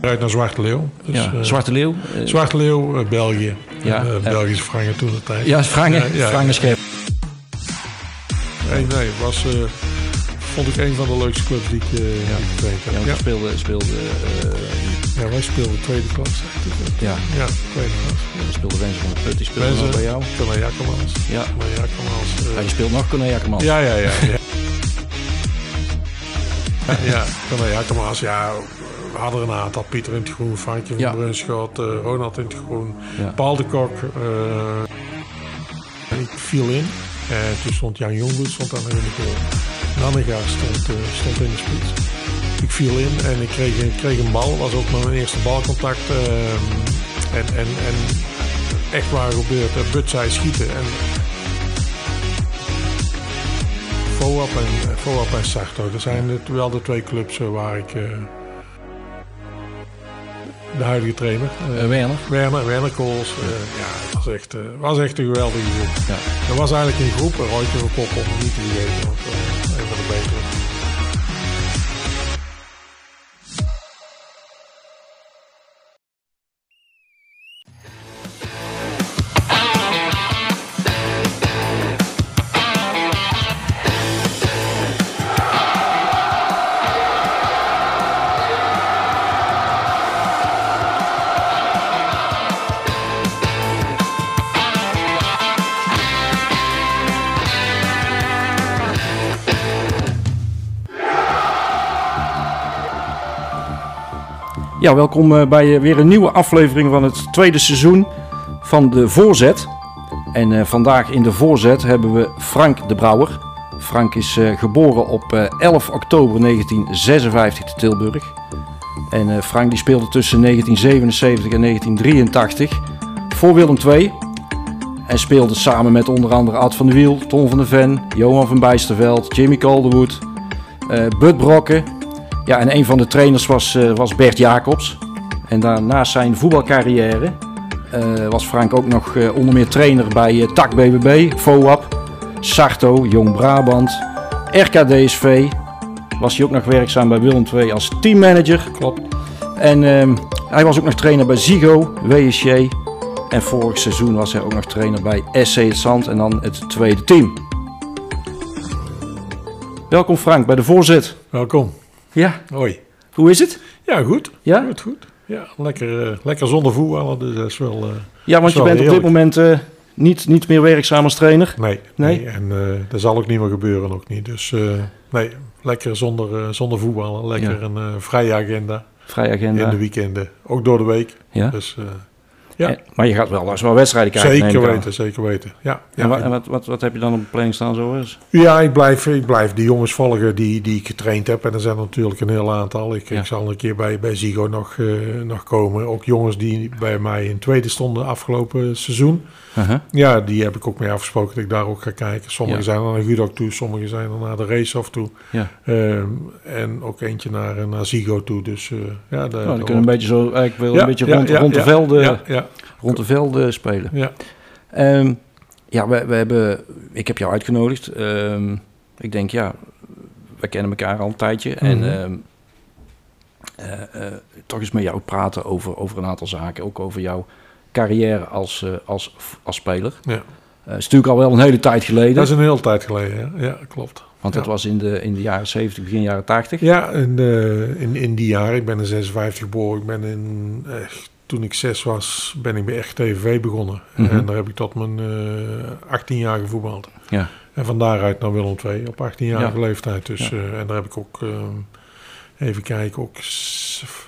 Uit naar Zwarte Leeuw. Dus, ja, eh, Zwarte Leeuw. eh, Zwarte Leeuw, eh, België. Ja, Belgische frangen toen de tijd. ja, Frangen, Ja, ja. Nee, nee, was, vond ik een van de leukste clubs die ik, die ik getraind Ja, heb. Ja, speelde, speelde, eh, ja, wij speelden tweede klas. ja, Ja, tweede klas. je speelde Wensen van de Put, die speelde Wensen. bij jou. Corné Jakkermans. Ja. Corné Jakkermans. Ja, je speelt nog Corné Akkermans. Ja, ja, ja. ja. ja, ja, ja. We hadden er een aantal. Pieter in het groen, Frankje van Ja. Brunschot, eh, Ronald in het groen, Ja. Paul de Kok. eh, ik viel in. En toen stond Jan Jongbloed stond in de goal. Nanninga stond, eh, stond in de spits. Ik viel in en ik kreeg, ik kreeg een bal. was ook mijn eerste balcontact. ehm, en, en, en echt waar gebeurt. Uh, But zei schieten. En Foap en, Foap en Sarto. Dat zijn het, wel de twee clubs eh, waar ik... eh, de huidige trainer. eh, Eh, Werner. Werner, Werner Kools. eh, ja, het was echt, eh, was echt een geweldige groep. Ja. Er was eigenlijk een groep, een Roytje van om niet te vergeten. Ja, welkom eh, bij eh, weer een nieuwe aflevering van het tweede seizoen van de Voorzet. En eh, vandaag in de Voorzet hebben we Frank de Brouwer. Frank is geboren op eh, 11 oktober 1956 te Tilburg. En Frank die speelde tussen 1977 en 1983 voor Willem II. En speelde samen met onder andere Ad van der Wiel, Ton van der Ven, Johan van Bijsterveld, Jimmy Calderwood, Bud Brokken, ja, en een van de trainers was, eh, was Bert Jacobs. En daarnaast zijn voetbalcarrière eh, was Frank ook nog eh, onder meer trainer bij eh, TAC BBB, FOAP, Sarto, Jong Brabant, RKDSV. Was hij ook nog werkzaam bij Willem II als teammanager. Klopt. En ehm, hij was ook nog trainer bij Zigo, WSJ. En vorig seizoen was hij ook nog trainer bij SC Het Zand en dan het tweede team. Welkom Frank bij de voorzet. Welkom. Ja, Hoi. hoe is het? Ja, goed. Ja? Goed, goed. Ja, lekker, eh, lekker zonder voetballen, dus dat is wel... eh, Ja, want je bent op dit moment eh, niet, niet meer werkzaam als trainer. nee, Nee? nee. En dat zal ook niet meer gebeuren, ook niet. Dus nee, lekker zonder, zonder voetballen. Lekker Ja. een vrije agenda Vrije agenda. in de weekenden. Ook door de week. ja? Dus ja. Eh, maar je gaat wel als wel wedstrijden kijken. zeker weten, zeker weten. Ja, ja, En, wat, en wat, wat, wat heb je dan op de planning staan zo eens? Ja, ik blijf, ik blijf die jongens volgen die, die ik getraind heb. En er zijn er natuurlijk een heel aantal. Ik, Ja. ik zal een keer bij, bij Zigo nog, eh, nog komen. Ook jongens die bij mij in tweede stonden afgelopen seizoen. Uh-huh. Ja, die heb ik ook mee afgesproken dat ik daar ook ga kijken. Sommigen Ja. zijn er naar Gudok toe, sommigen zijn er naar de race af toe. Ja. Ehm, en ook eentje naar, eh, naar Zigo toe. Dus eh, ja, daar- Nou, kunnen een beetje zo, eigenlijk wel Ja, een beetje rond, rond, de velden, Ja, ja, rond de velden spelen. ja. Ehm, ja, we, we hebben, ik heb jou uitgenodigd. Ehm, ik denk, ja, we kennen elkaar al een tijdje. Mhm. En eh, eh, toch eens met jou praten over, over een aantal zaken. Ook over jouw carrière als, eh, als, als speler. Ja. Eh, is natuurlijk al wel een hele tijd geleden. Dat is een hele tijd geleden, ja, ja klopt. Want dat ja. was in de, in de jaren 70, begin jaren 80. Ja, in, eh, in, in die jaren. Ik ben in 56 geboren. Ik ben in, echt, toen ik zes was, ben ik bij RTV begonnen. Mhm. En daar heb ik tot mijn eh 18 jaar gevoetbald. Ja. En van daaruit naar Willem II op 18-jarige Ja. leeftijd. Dus, eh, en daar heb ik ook, eh, even kijken, ook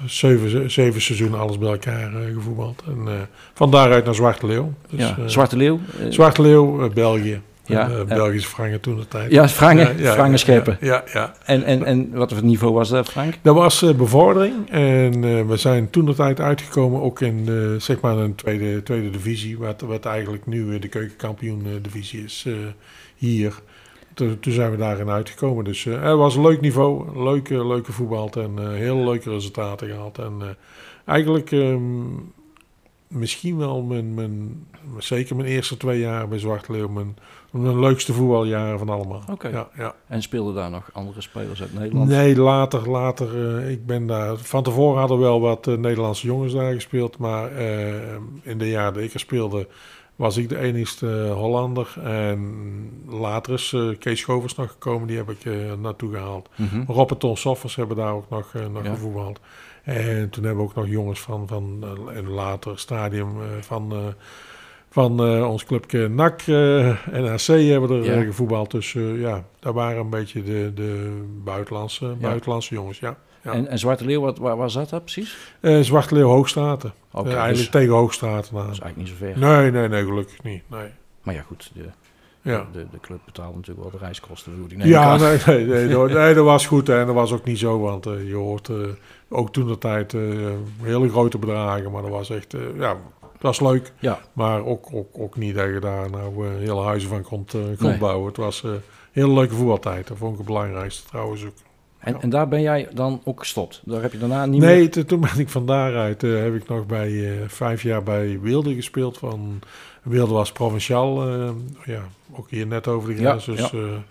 zeven, zeven seizoenen alles bij elkaar eh, gevoetbald. En eh, van daaruit naar Zwarte Leeuw. Dus, ja. eh, Zwarte Leeuw. Zwarte Leeuw, België. Ja. Belgische frangen toen de tijd. ja, Frangen, Ja, ja, Frangen ja, scheppen. Ja, ja. En, en, en wat voor niveau was dat, Frank? Dat was bevordering en we zijn toen de tijd uitgekomen ook in zeg maar een tweede, tweede divisie, wat, wat eigenlijk nu de keukenkampioen divisie is hier. Toen, toen zijn we daarin uitgekomen. Dus eh, het was een leuk niveau, leuke, leuke voetbal en eh, heel leuke resultaten gehad. En eh, eigenlijk ehm, misschien wel mijn, mijn, zeker mijn eerste twee jaar bij Zwarte Leeuw mijn leukste voetbaljaren van allemaal. Ja, ja. En speelden daar nog andere spelers uit Nederland? Nee, later, later. ik ben daar. Van tevoren hadden wel wat Nederlandse jongens daar gespeeld. Maar in de jaren dat ik er speelde, was ik de enigste Hollander. En later is eh, Kees Schovers nog gekomen. Die heb ik eh, naartoe gehaald. Rob en Ton Soffers hebben daar ook nog, eh, nog Ja. gevoetbald. En toen hebben we ook nog jongens van, van een later stadium van, van ons clubje NAC en AC hebben er Ja. gevoetbald. Dus ja, daar waren een beetje de, de buitenlandse, buitenlandse jongens, ja. Ja. En, en Zwarte Leeuw, wat, waar, waar zat dat precies? Eh, Zwarte Leeuw Hoogstraten. Eh, dus- eigenlijk tegen Hoogstraten. Dat is eigenlijk niet zo ver. Nee, nee, nee, gelukkig niet. Nee. Maar ja, goed, de, Ja. de, de club betaalt natuurlijk wel de reiskosten. Die Ja, nee, nee, nee, dat, nee, dat was goed hè, en dat was ook niet zo, want eh, je hoort eh, ook toen de tijd eh, hele grote bedragen, maar dat was echt, eh, ja, dat was leuk. Ja. Maar ook, ook, ook niet dat je daar nou hele huizen van kon, eh, kon Nee. bouwen. Het was eh, een hele leuke voetbaltijd, dat vond ik het belangrijkste trouwens ook. En, en daar ben jij dan ook gestopt? Daar heb je daarna niet meer... Nee, toen ben ik van daaruit, eh, heb ik nog bij eh, vijf jaar bij Wilde gespeeld. Van, Wilde was provinciaal, eh, ja, ook hier net over de Ja, grens. dus ja.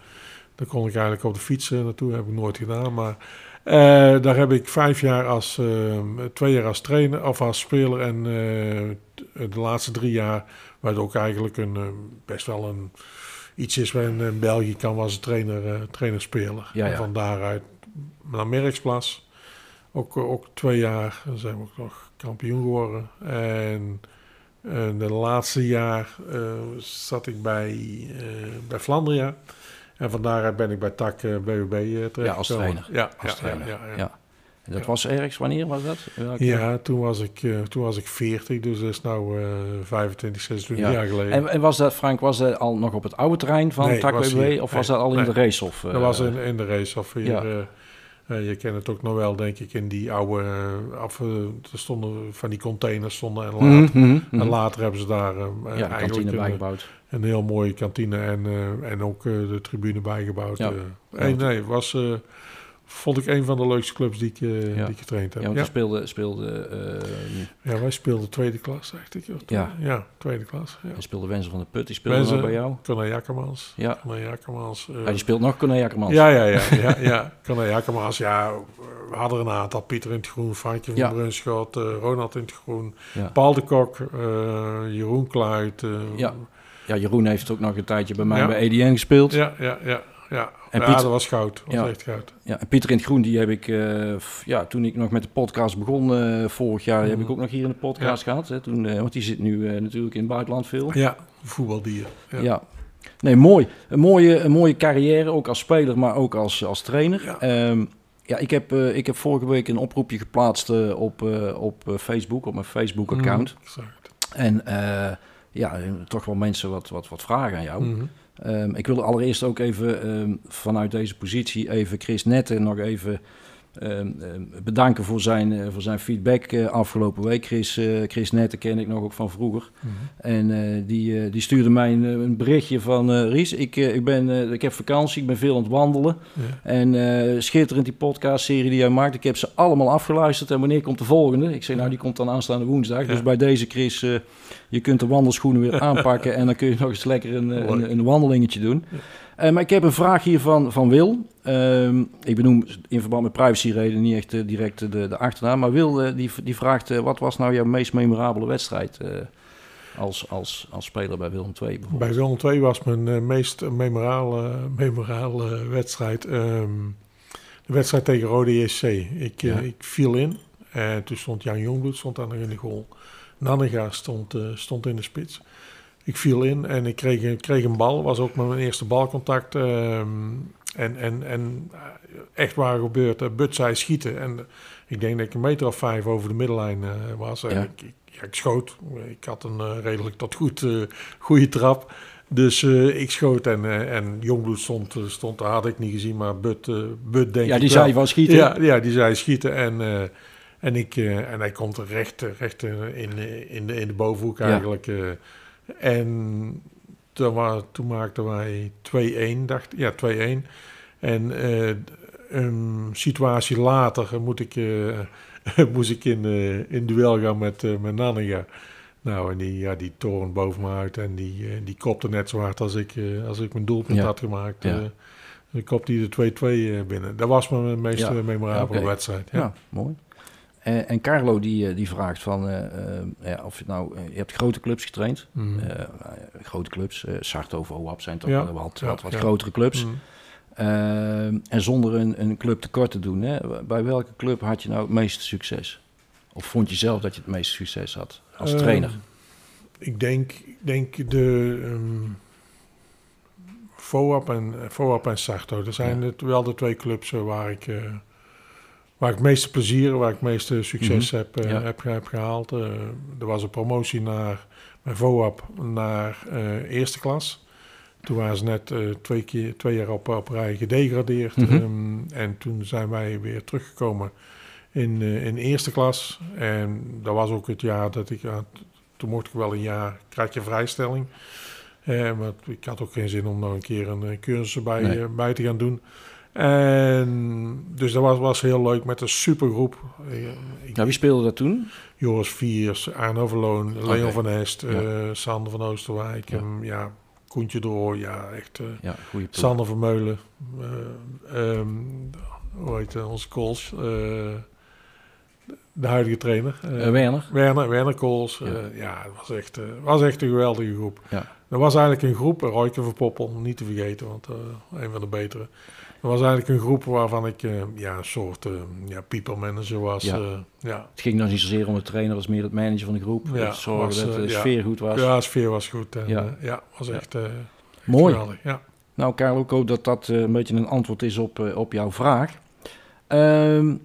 daar kon ik eigenlijk op de fiets naartoe, heb ik nooit gedaan. Maar daar heb ik vijf jaar als, twee jaar als trainer of als speler. En de laatste drie jaar, waar het ook eigenlijk een, best wel een iets is waar in België kan was een trainer, trainer-speler. Ja, ja. En van daaruit naar Merksplas. Ook, eh, ook twee jaar dan zijn we ook nog kampioen geworden. En eh, de laatste jaar eh, zat ik bij, bij Flandria. En van daaruit ben ik bij TAC BWB eh terecht. Ja, als trainer. Ja, Als ja, trainer. Ja, ja, dat Ja. was ergens, wanneer was dat? Welke- Ja, toen was ik, eh, toen was ik 40, dus dat is nou eh 25, 26 Ja. jaar geleden. En, en was dat, Frank, was dat al nog op het oude terrein van Nee, TAC. Of was dat al in nee. de race? Of, dat eh, was in, in de race. Of hier, ja. eh, eh, je kent het ook nog wel, denk ik, in die oude... eh, af, eh, er stonden van die containers stonden en later, Mhm, mhm, mhm. en later hebben ze daar eh, ja, eigenlijk kantine een, bijgebouwd. een heel mooie kantine en, eh, en ook eh, de tribune bijgebouwd. Ja. eh. En nee, was, eh, vond ik een van de leukste clubs die ik, eh, Ja. die ik getraind heb. Ja, want Ja, speelde, speelde, eh, ja, wij speelden tweede klas, dacht ik. Ja. ja, tweede klas. Ja. je speelde Wenzel van de Put, die speelde Wenzel. nog bij jou. Conor Jakkermans. Ja. Conor Jakkermans. eh, Ja, die speelt nog Corné Akkermans. Ja, ja, ja, ja, ja. Conor Jakkermans, ja. We hadden er een aantal. Pieter in het groen, Frankje van Ja. Brunschot, eh, Ronald in het groen. Paul de Kok, eh, Jeroen Kluit. eh, Ja. Ja, Jeroen heeft ook nog een tijdje bij mij bij EDN gespeeld. ja, ja, ja. ja. En ja, Piet- dat was goud. Dat was Ja. echt goud. Ja, en Pieter in het Groen, die heb ik, eh, f- ja, toen ik nog met de podcast begon eh, vorig jaar, heb Mhm. ik ook nog hier in de podcast gehad. Hè, toen, eh, want die zit nu natuurlijk in het buitenland veel. Ja, voetbaldier. Ja. Ja. Nee, mooi. Een mooie, een mooie carrière, ook als speler, maar ook als, als trainer. Ja. Ehm, ja, ik heb, ik heb vorige week een oproepje geplaatst op, op Facebook, op mijn Facebook-account. Mhm, exact. En ja, toch wel mensen wat, wat, wat vragen aan jou. Mhm. Ehm, ik wil allereerst ook even ehm, vanuit deze positie even Chris Netten nog even bedanken voor zijn, eh, voor zijn feedback eh, afgelopen week. Chris, eh, Chris Netten ken ik nog ook van vroeger. Mhm. En die, die stuurde mij een, een berichtje van Ries, ik, ik, ben, ik heb vakantie, ik ben veel aan het wandelen. Ja. En schitterend die podcastserie die jij maakt. Ik heb ze allemaal afgeluisterd. En wanneer komt de volgende? Ik zei, nou die komt dan aanstaande woensdag. Ja. Dus bij deze Chris, je kunt de wandelschoenen weer aanpakken. en dan kun je nog eens lekker een, een, een wandelingetje doen. Eh, maar ik heb een vraag hier van, van Wil. Ehm, ik benoem in verband met privacyreden niet echt eh, direct de, de achternaam. Maar Wil eh, die, die vraagt, eh, wat was nou jouw meest memorabele wedstrijd eh, als, als, als speler bij Willem II bijvoorbeeld? Bij Willem II was mijn eh, meest memorale, memorale wedstrijd ehm, de wedstrijd tegen Rode JC. Ik, eh, Ja. ik viel in en toen stond Jan Jongbloed stond in de goal. Nannega stond, eh, stond in de spits. Ik viel in en ik kreeg, een- kreeg een bal. was ook mijn eerste balcontact. ehm, en, en, en eh, echt waar gebeurt. Uh, But zei schieten. En eh, ik denk dat ik een meter of vijf over de middenlijn eh, was. En Ja. ik, ik, ja, ik schoot. Ik had een eh, redelijk tot goed, eh, goede trap. Dus eh, ik schoot en, eh, en Jongbloed stond, eh, stond, had ik niet gezien, maar But, eh But denk ja, die zei van schieten. Ja, ja, die zei schieten en, eh, en, ik, eh, en hij komt recht, eh, recht in, in, de, in de bovenhoek eigenlijk. eh. En toen, toen maakten wij 2-1, dacht Ja, 2-1. En eh, een situatie later moet ik, eh, moest ik in, eh, in duel gaan met, eh met Nannega. Nou, en die, ja, die toren boven me uit en die, die kopte net zo hard als ik, als ik mijn doelpunt Ja. had gemaakt. Ja. dan kopte hij de 2-2 eh, binnen. Dat was mijn meest Ja. memorabele wedstrijd. Ja. mooi. En, en Carlo die, eh, die vraagt van, eh, eh, ja, of je nou, eh, je hebt grote clubs getraind. Mm. Eh, eh, grote clubs, eh Sarto of OAP zijn toch Ja, wel wat, wat, wat grotere clubs. Mm. Eh, en zonder een, een club tekort te doen, hè, bij welke club had je nou het meeste succes? Of vond je zelf dat je het meeste succes had als trainer? Ik denk, ik denk de FOAP en, en Sarto. Dat zijn Ja. het, wel de twee clubs eh, waar ik, eh, waar ik het meeste plezier, waar ik het meeste succes Mhm. heb, eh, Ja. heb, heb gehaald. Eh, er was een promotie naar, bij FOAP naar eh, eerste klas. Toen waren ze net twee, keer, twee jaar op, op rij gedegradeerd. Mhm. Ehm, en toen zijn wij weer teruggekomen in, in eerste klas. En dat was ook het jaar dat ik... ja, toen mocht ik wel een jaar, krijg je vrijstelling. Eh, maar ik had ook geen zin om nog een keer een cursus Nee. eh, bij te gaan doen. En dus dat was, was heel leuk met een supergroep. Eh, ik- Nou, wie speelde dat toen? Joris Viers, Arno Verloon, Leon van Est, Ja. eh, Sander van Oosterwijk. Ja. Ja, ja Koentje Door, ja, echt... Ja, goede ploeg. Sander Vermeulen, eh ehm hoe heet onze Kools, de huidige trainer. Eh, Werner? Werner, Werner Kools. Ja. Het was echt, was echt een geweldige groep. Ja. Er was eigenlijk een groep, Royke van Poppel, niet te vergeten, want een van de betere. Was eigenlijk een groep waarvan ik eh, ja, een soort eh, ja, people manager was. Ja. Ja, ja. Het ging nog niet zozeer om de trainer, als meer het manager van de groep. Ja, zorgen was, dat de eh, sfeer goed was. ja, de sfeer was goed. En, Ja. ja, was echt eh, Mooi. geweldig. Ja. Nou, Karel, ik hoop dat dat eh, een beetje een antwoord is op, eh, op jouw vraag. Ehm,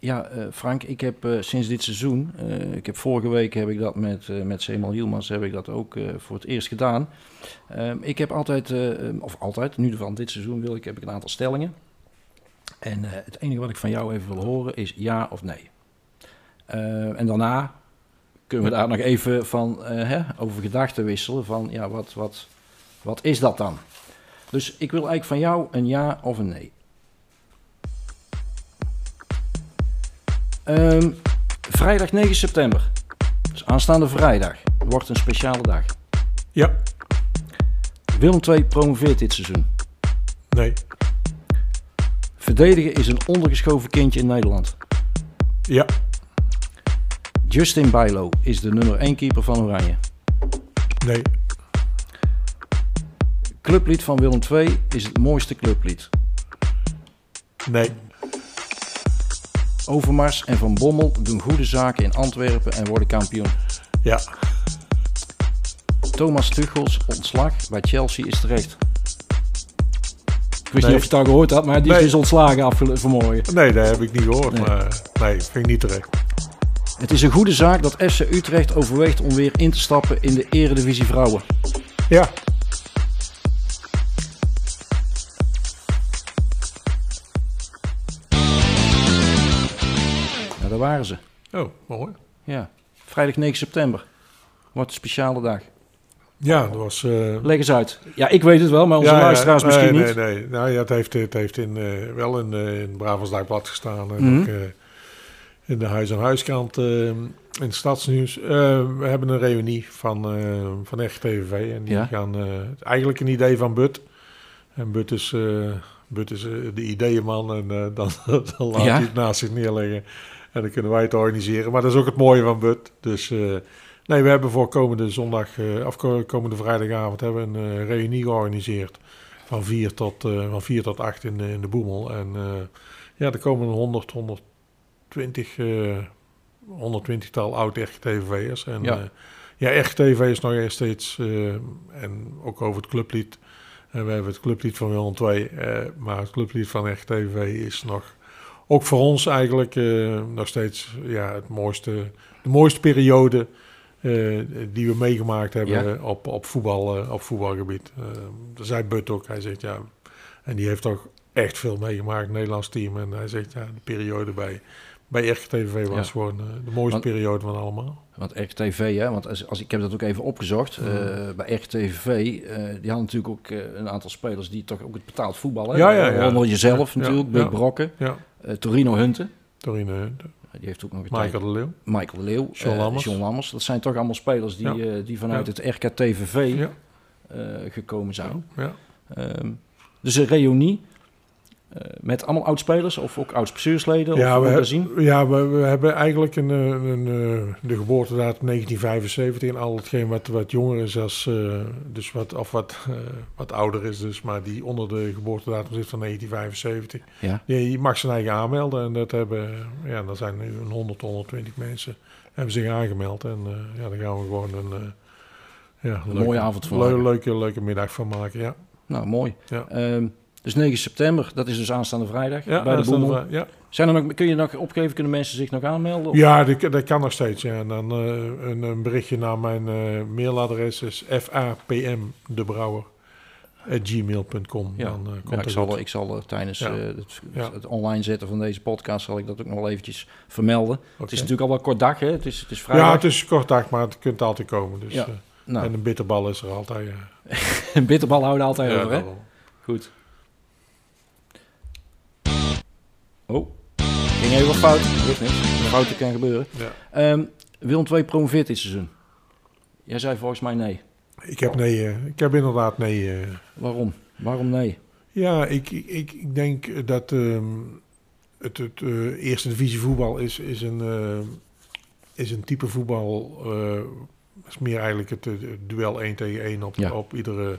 ja, eh, Frank, ik heb eh, sinds dit seizoen, eh, ik heb vorige week heb ik dat met, met Seemal Hielmans, heb ik dat ook voor het eerst gedaan. Ehm, ik heb altijd, eh, eh, of altijd, nu van dit seizoen wil ik, heb ik een aantal stellingen. En het enige wat ik van jou even wil horen is ja of nee. Eh, en daarna kunnen we daar nog even van, hè, over gedachten wisselen van, ja, wat, wat, wat is dat dan? Dus ik wil eigenlijk van jou een ja of een nee. Ehm, vrijdag 9 september. Dus aanstaande vrijdag. Wordt een speciale dag. ja, Willem II promoveert dit seizoen. nee, Verdedigen is een ondergeschoven kindje in Nederland. ja, Justin Bijlo is de nummer 1 keeper van Oranje. nee, Clublied van Willem II is het mooiste clublied. nee, Overmars en Van Bommel doen goede zaken in Antwerpen en worden kampioen. ja, Thomas Tuchels ontslag bij Chelsea is terecht. Ik wist Nee. niet of je het al gehoord had, maar die is Nee. dus ontslagen vanmorgen. nee, dat heb ik niet gehoord. Nee. Maar nee, vind ik niet terecht. Het is een goede zaak dat FC Utrecht overweegt om weer in te stappen in de Eredivisie Vrouwen. Ja, waren ze. oh, mooi. Ja. Vrijdag 9 september. Wordt een speciale dag. Ja, dat was... eh, Leg eens uit. Ja, ik weet het wel, maar onze ja, ja, luisteraars misschien nee, niet. Nee, nee, nou ja, het heeft, het heeft in, eh, wel in, eh in Brabants Dagblad gestaan. En Mhm. ook in de Huis- en Huiskrant eh, in het Stadsnieuws. We hebben een reunie van, van Echt TVV. En die Ja. gaan... eigenlijk een idee van But. En But is... But is de ideeënman en dan, dan laat hij het naast zich neerleggen. En dan kunnen wij het organiseren. Maar dat is ook het mooie van But. Dus eh, nee, we hebben voor komende zondag, eh, of ko- komende vrijdagavond, hebben een eh, reunie georganiseerd. Van 4 tot, eh, van 4 tot 8 in, de- in de Boemel. En eh, ja, er komen 100, 120, eh 120 tal oud-echt-TV'ers. En Ja. ja, ja echt-TV is nog steeds, eh, en ook over het clublied. En we hebben het clublied van Willem II, eh, maar het clublied van echt TV is nog, ook voor ons eigenlijk, eh, nog steeds ja, het mooiste, de mooiste periode eh, die we meegemaakt hebben Ja. op, op, voetbal, eh, op voetbalgebied. Dat zei But ook, hij zegt ja, en die heeft toch echt veel meegemaakt, het Nederlands team. En hij zegt ja, de periode bij, bij RTV was Ja. gewoon eh, de mooiste Want- periode van allemaal. Want RTV, hè, want als, als, ik heb dat ook even opgezocht. eh, bij RTV, eh, die hadden natuurlijk ook een aantal spelers die toch ook het betaald voetbal. Hè? Ja, ja, jezelf natuurlijk, Buk. Brokken, Ja, eh, Torino Hunten. Die heeft ook nog een Michael de Leeuw. Michael de Leeuw. John Lammers. John Lammers. Dat zijn toch allemaal spelers die, die vanuit het RKTVV gekomen zijn. Ja. Ehm, dus een reunie met allemaal oudspelers of ook oud-bestuursleden? Ja, of we, zien? ja we, we hebben eigenlijk een, eh, een, eh, de geboortedatum 1975 en al hetgeen wat, wat jonger is als, eh, dus wat, of wat, eh, wat ouder is, dus, maar die onder de geboortedatum zit van 1975. Ja. Die mag zijn eigen aanmelden en dat hebben, ja, er zijn nu een 100, 120 mensen hebben zich aangemeld en eh, ja, daar gaan we gewoon een, eh, ja, Een leuke- mooie avond van leu- maken. leuke, leuke middag van maken, ja. Nou, mooi. Ja. Ehm, dus 9 september, dat is dus aanstaande vrijdag Ja, bij de vraag, ja. Zijn er nog, kun je nog opgeven, kunnen mensen zich nog aanmelden? Of- Ja, dat, dat kan nog steeds. Ja. En dan eh, een, een berichtje naar mijn eh, mailadres is fapmdebrouwer.gmail.com. Ja. Dan, Ja, komt ik, het zal, ik zal tijdens Ja. het, Ja. het online zetten van deze podcast zal ik dat ook nog wel eventjes vermelden. Het is natuurlijk al wel kort dag, hè? Het is, het is vrijdag. Ja, het is kort dag, maar het kunt altijd komen. Dus, Ja. nou, En een bitterbal is er altijd. Ja. een bitterbal houden altijd Ja, over, hè? Goed. Oh, ging even wat fout. Niks. Fouten kan gebeuren. Ja. Ehm Willem 2 promoveert dit seizoen. Jij zei volgens mij nee. Ik heb nee. eh, ik heb inderdaad nee. eh. Waarom? Waarom nee? ja, ik, ik, ik, denk dat ehm, het, het eh, eerste divisie voetbal is, is, een, eh, is een type voetbal. eh, is meer eigenlijk het, duel 1 tegen 1 op, Ja. op, iedere,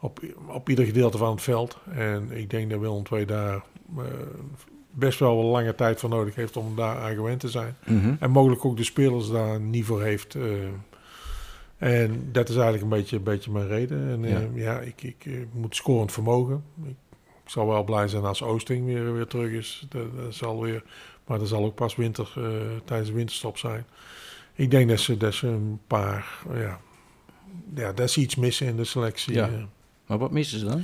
op, op ieder gedeelte van het veld. En ik denk dat Willem II daar eh, best wel een lange tijd voor nodig heeft om daar aan gewend te zijn. Mhm. En mogelijk ook de spelers daar niet voor heeft. eh. en dat is eigenlijk een beetje, een beetje mijn reden. En Ja. ja, ja ik, ik eh, moet scorend vermogen. Ik, ik zal wel blij zijn als Oosting weer, weer terug is. Dat, dat zal weer, maar dat zal ook pas winter, eh, tijdens de winterstop zijn. Ik denk dat ze, dat ze een paar... Ja, ja, dat ze iets missen in de selectie. Ja. eh. Maar wat missen ze dan?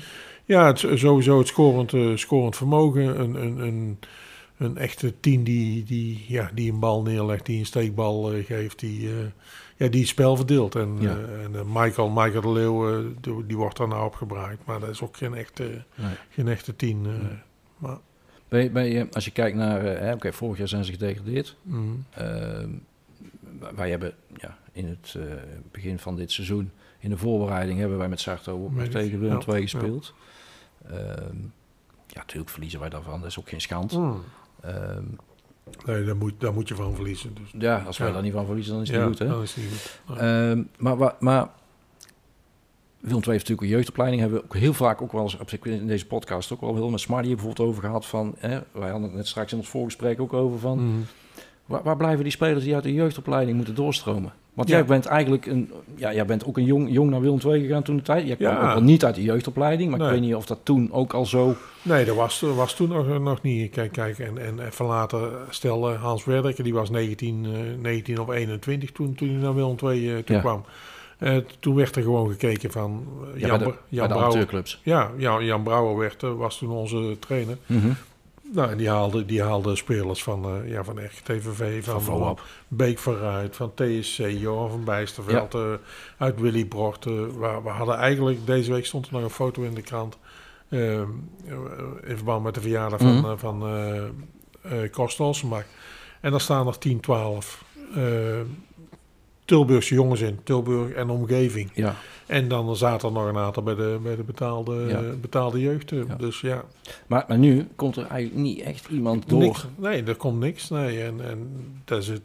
Ja, het, sowieso het scorend, eh, scorend vermogen. Een, een, een, een echte team die, die, ja, die een bal neerlegt, die een steekbal eh, geeft, die, eh, ja, die het spel verdeelt. En, Ja. eh, en eh, Michael, Michael de Leeuw, eh, die, die wordt daar nou op gebruikt. Maar dat is ook geen echte, Nee. geen echte tien. eh, Nee. maar, Bij, bij, eh, als je kijkt naar... eh, Oké, vorig jaar zijn ze gedegradeerd. mm, Ehm, wij hebben ja, in het eh, begin van dit seizoen, in de voorbereiding, hebben wij met Sarto ook nog tegen Willem ja, 2 ja. Ehm, ja, natuurlijk verliezen wij daarvan, dat is ook geen schand. mm. Ehm, Nee, daar moet, daar moet je van verliezen. Dus, ja, als wij Ja. daar niet van verliezen, dan is het ja, niet goed, hè? dan is het niet goed. Ja. Ehm, maar, wa- maar Willem II heeft natuurlijk een jeugdopleiding. Hebben we ook heel vaak ook wel eens in deze podcast ook wel heel met Smarty bijvoorbeeld over gehad van. Hè, wij hadden het net straks in ons voorgesprek ook over van. Mm. Waar, waar blijven die spelers die uit de jeugdopleiding moeten doorstromen? Want Ja. jij bent eigenlijk een, ja, jij bent ook een jong, jong naar Willem II gegaan toen de tijd. Jij kwam Ja. ook wel niet uit de jeugdopleiding, maar ik weet niet of dat toen ook al zo. Nee, dat was, was toen nog, nog niet. Kijk, kijk en, en even later, stel eh, Hans Werdekker, die was 19, eh, 19 of 21 toen, toen hij naar Willem II eh, toe Ja. kwam. Eh, toen werd er gewoon gekeken van Ja, eh, Jan, bij de, bij Jan de Brouwer. Ja, Jan, Jan Brouwer werd, eh, was toen onze trainer. Mhm. Nou, en die haalde, die haalde spelers van, eh ja, van RGTVV, van, Van Voab. Beek vooruit, van TSC, Johan van Bijsterveld, eh, uit Willy Brocht. eh, we, we hadden eigenlijk, deze week stond er nog een foto in de krant, eh, in verband met de verjaardag van, Mhm. eh, van eh eh, Kost Olsenbach. En daar staan er 10, 12 eh, Tilburgse jongens in, Tilburg en omgeving. Ja, En dan zaten er nog een aantal bij de, bij de betaalde, Ja. betaalde jeugd. eh. Ja. Dus ja, maar, maar nu komt er eigenlijk niet echt iemand door. Niks. Nee, er komt niks. Nee, en, en dat is het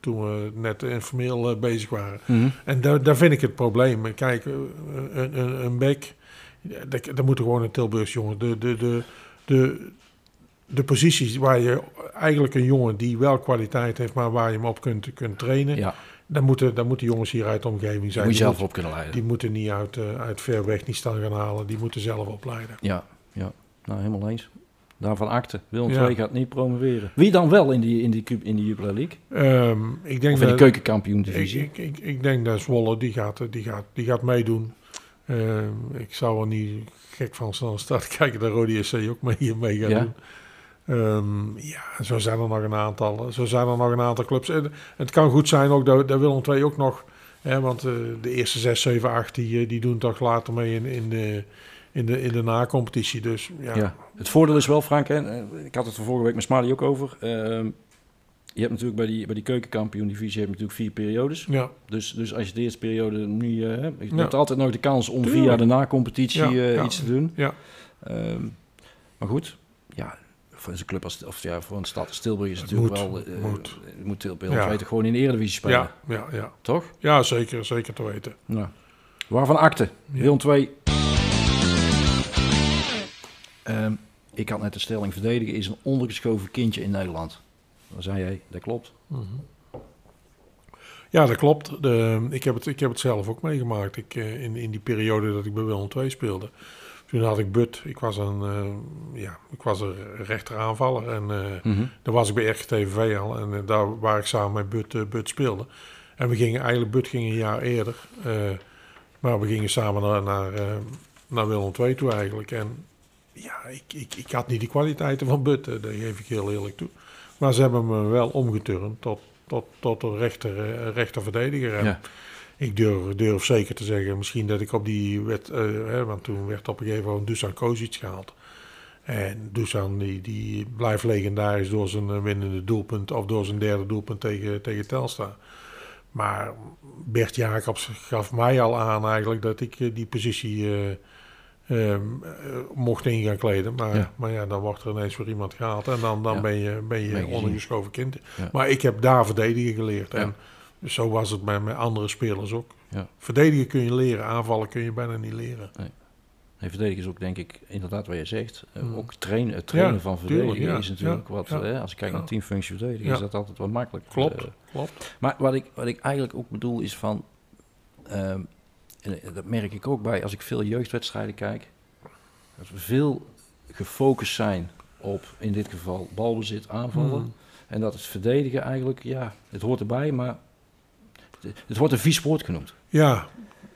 toen we net informeel eh, bezig waren. Mhm. En daar, daar vind ik het probleem. Kijk, eh, een, een, een bek, daar, moeten gewoon een Tilburgs jongen. De, de, de, de, de posities waar je eigenlijk een jongen die wel kwaliteit heeft, maar waar je hem op kunt, kunt trainen, Ja, dan, moeten, dan moeten jongens hier uit de omgeving zijn. moet je Die zelf moet- op kunnen leiden. die moeten niet uit, eh, uit ver weg niet staan gaan halen. Die moeten zelf opleiden. Ja, ja, nou helemaal eens. Daarvan akte. Willem Ja. II gaat niet promoveren. Wie dan wel in die, in die, in die Jupiler League? Ehm, ik denk Of in de dat- keukenkampioen Ik, divisie? ik, ik, ik denk dat Zwolle, die gaat, die gaat, die gaat meedoen. Ehm, ik zou er niet gek van staan kijken dat Rode SC ook mee, mee gaat Ja. doen. Ehm, ja, zo zijn er nog een aantal. Zo zijn er nog een aantal clubs. En het kan goed zijn ook dat, dat Willem II ook nog... Hè, want eh, de eerste 6, 7, 8 die, eh, die doen toch later mee in, in de, in de, in de na-competitie. Dus ja, Ja. Het voordeel is wel, Frank, hè, eh, ik had het er vorige week met Smali ook over. ehm, je hebt natuurlijk bij die, bij die keukenkampioen-divisie heb je natuurlijk vier periodes. Ja, Dus, dus als je de eerste periode eh, hebt, je Ja. hebt altijd nog de kans om Tuurlijk. via de na-competitie eh, iets te doen. ja. Ehm, maar goed, ja, voor een club als, of ja, voor een stad als Tilburg is het natuurlijk moet, wel... eh, moet. het moet Tilburg Ja. weten gewoon in de Eredivisie spelen, ja, ja, ja. toch? ja zeker, zeker te weten. Nou, waarvan akte? Ja. Willem 2. Ehm, ik had net de stelling verdedigen is een ondergeschoven kindje in Nederland. Dan zei jij, dat klopt. Ja, dat klopt. De, ik, heb het, ik heb het zelf ook meegemaakt. Ik, eh, in, in die periode dat ik bij Willem II speelde. Toen had ik But. Ik was een, eh, ja, ik was een rechteraanvaller. En eh Mhm. daar was ik bij RGTV al. En eh, daar waar ik samen met But, But speelde. En we gingen eigenlijk, But ging een jaar eerder. maar we gingen samen naar, naar, naar Willem II toe eigenlijk. En ja, ik, ik, ik had niet die kwaliteiten van But. dat geef ik heel eerlijk toe. Maar ze hebben me wel omgeturnd tot, tot, tot een rechter, rechterverdediger. Ja. Ik durf, durf zeker te zeggen, misschien dat ik op die wet, eh, hè, want toen werd op een gegeven moment Dusan Kozic gehaald. En Dusan die, die blijft legendarisch door zijn eh, winnende doelpunt of door zijn derde doelpunt tegen, tegen Telstar. Maar Bert Jacobs gaf mij al aan eigenlijk dat ik eh, die positie eh, ehm, eh, mocht in gaan kleden. Maar Ja. maar ja, dan wordt er ineens weer iemand gehaald en dan, dan Ja. ben je, ben je ondergeschoven kind. Ja. Maar ik heb daar verdedigen geleerd. Ja. En zo was het bij, met andere spelers ook. Ja. Verdedigen kun je leren, aanvallen kun je bijna niet leren. Nee, verdedigen is ook denk ik inderdaad wat je zegt. eh, Mm. ook trainen, het trainen Ja, van tuurlijk, verdedigen ja, is natuurlijk wat... hè, als ik kijk naar teamfunctie verdedigen is dat altijd wat makkelijk. Klopt, Eh, klopt. maar wat ik, wat ik eigenlijk ook bedoel is van... ehm, en dat merk ik ook bij als ik veel jeugdwedstrijden kijk. Dat we veel gefocust zijn op, in dit geval, balbezit, aanvallen. Mm. En dat het verdedigen eigenlijk, ja, het hoort erbij, maar het, wordt een vies woord genoemd. Ja,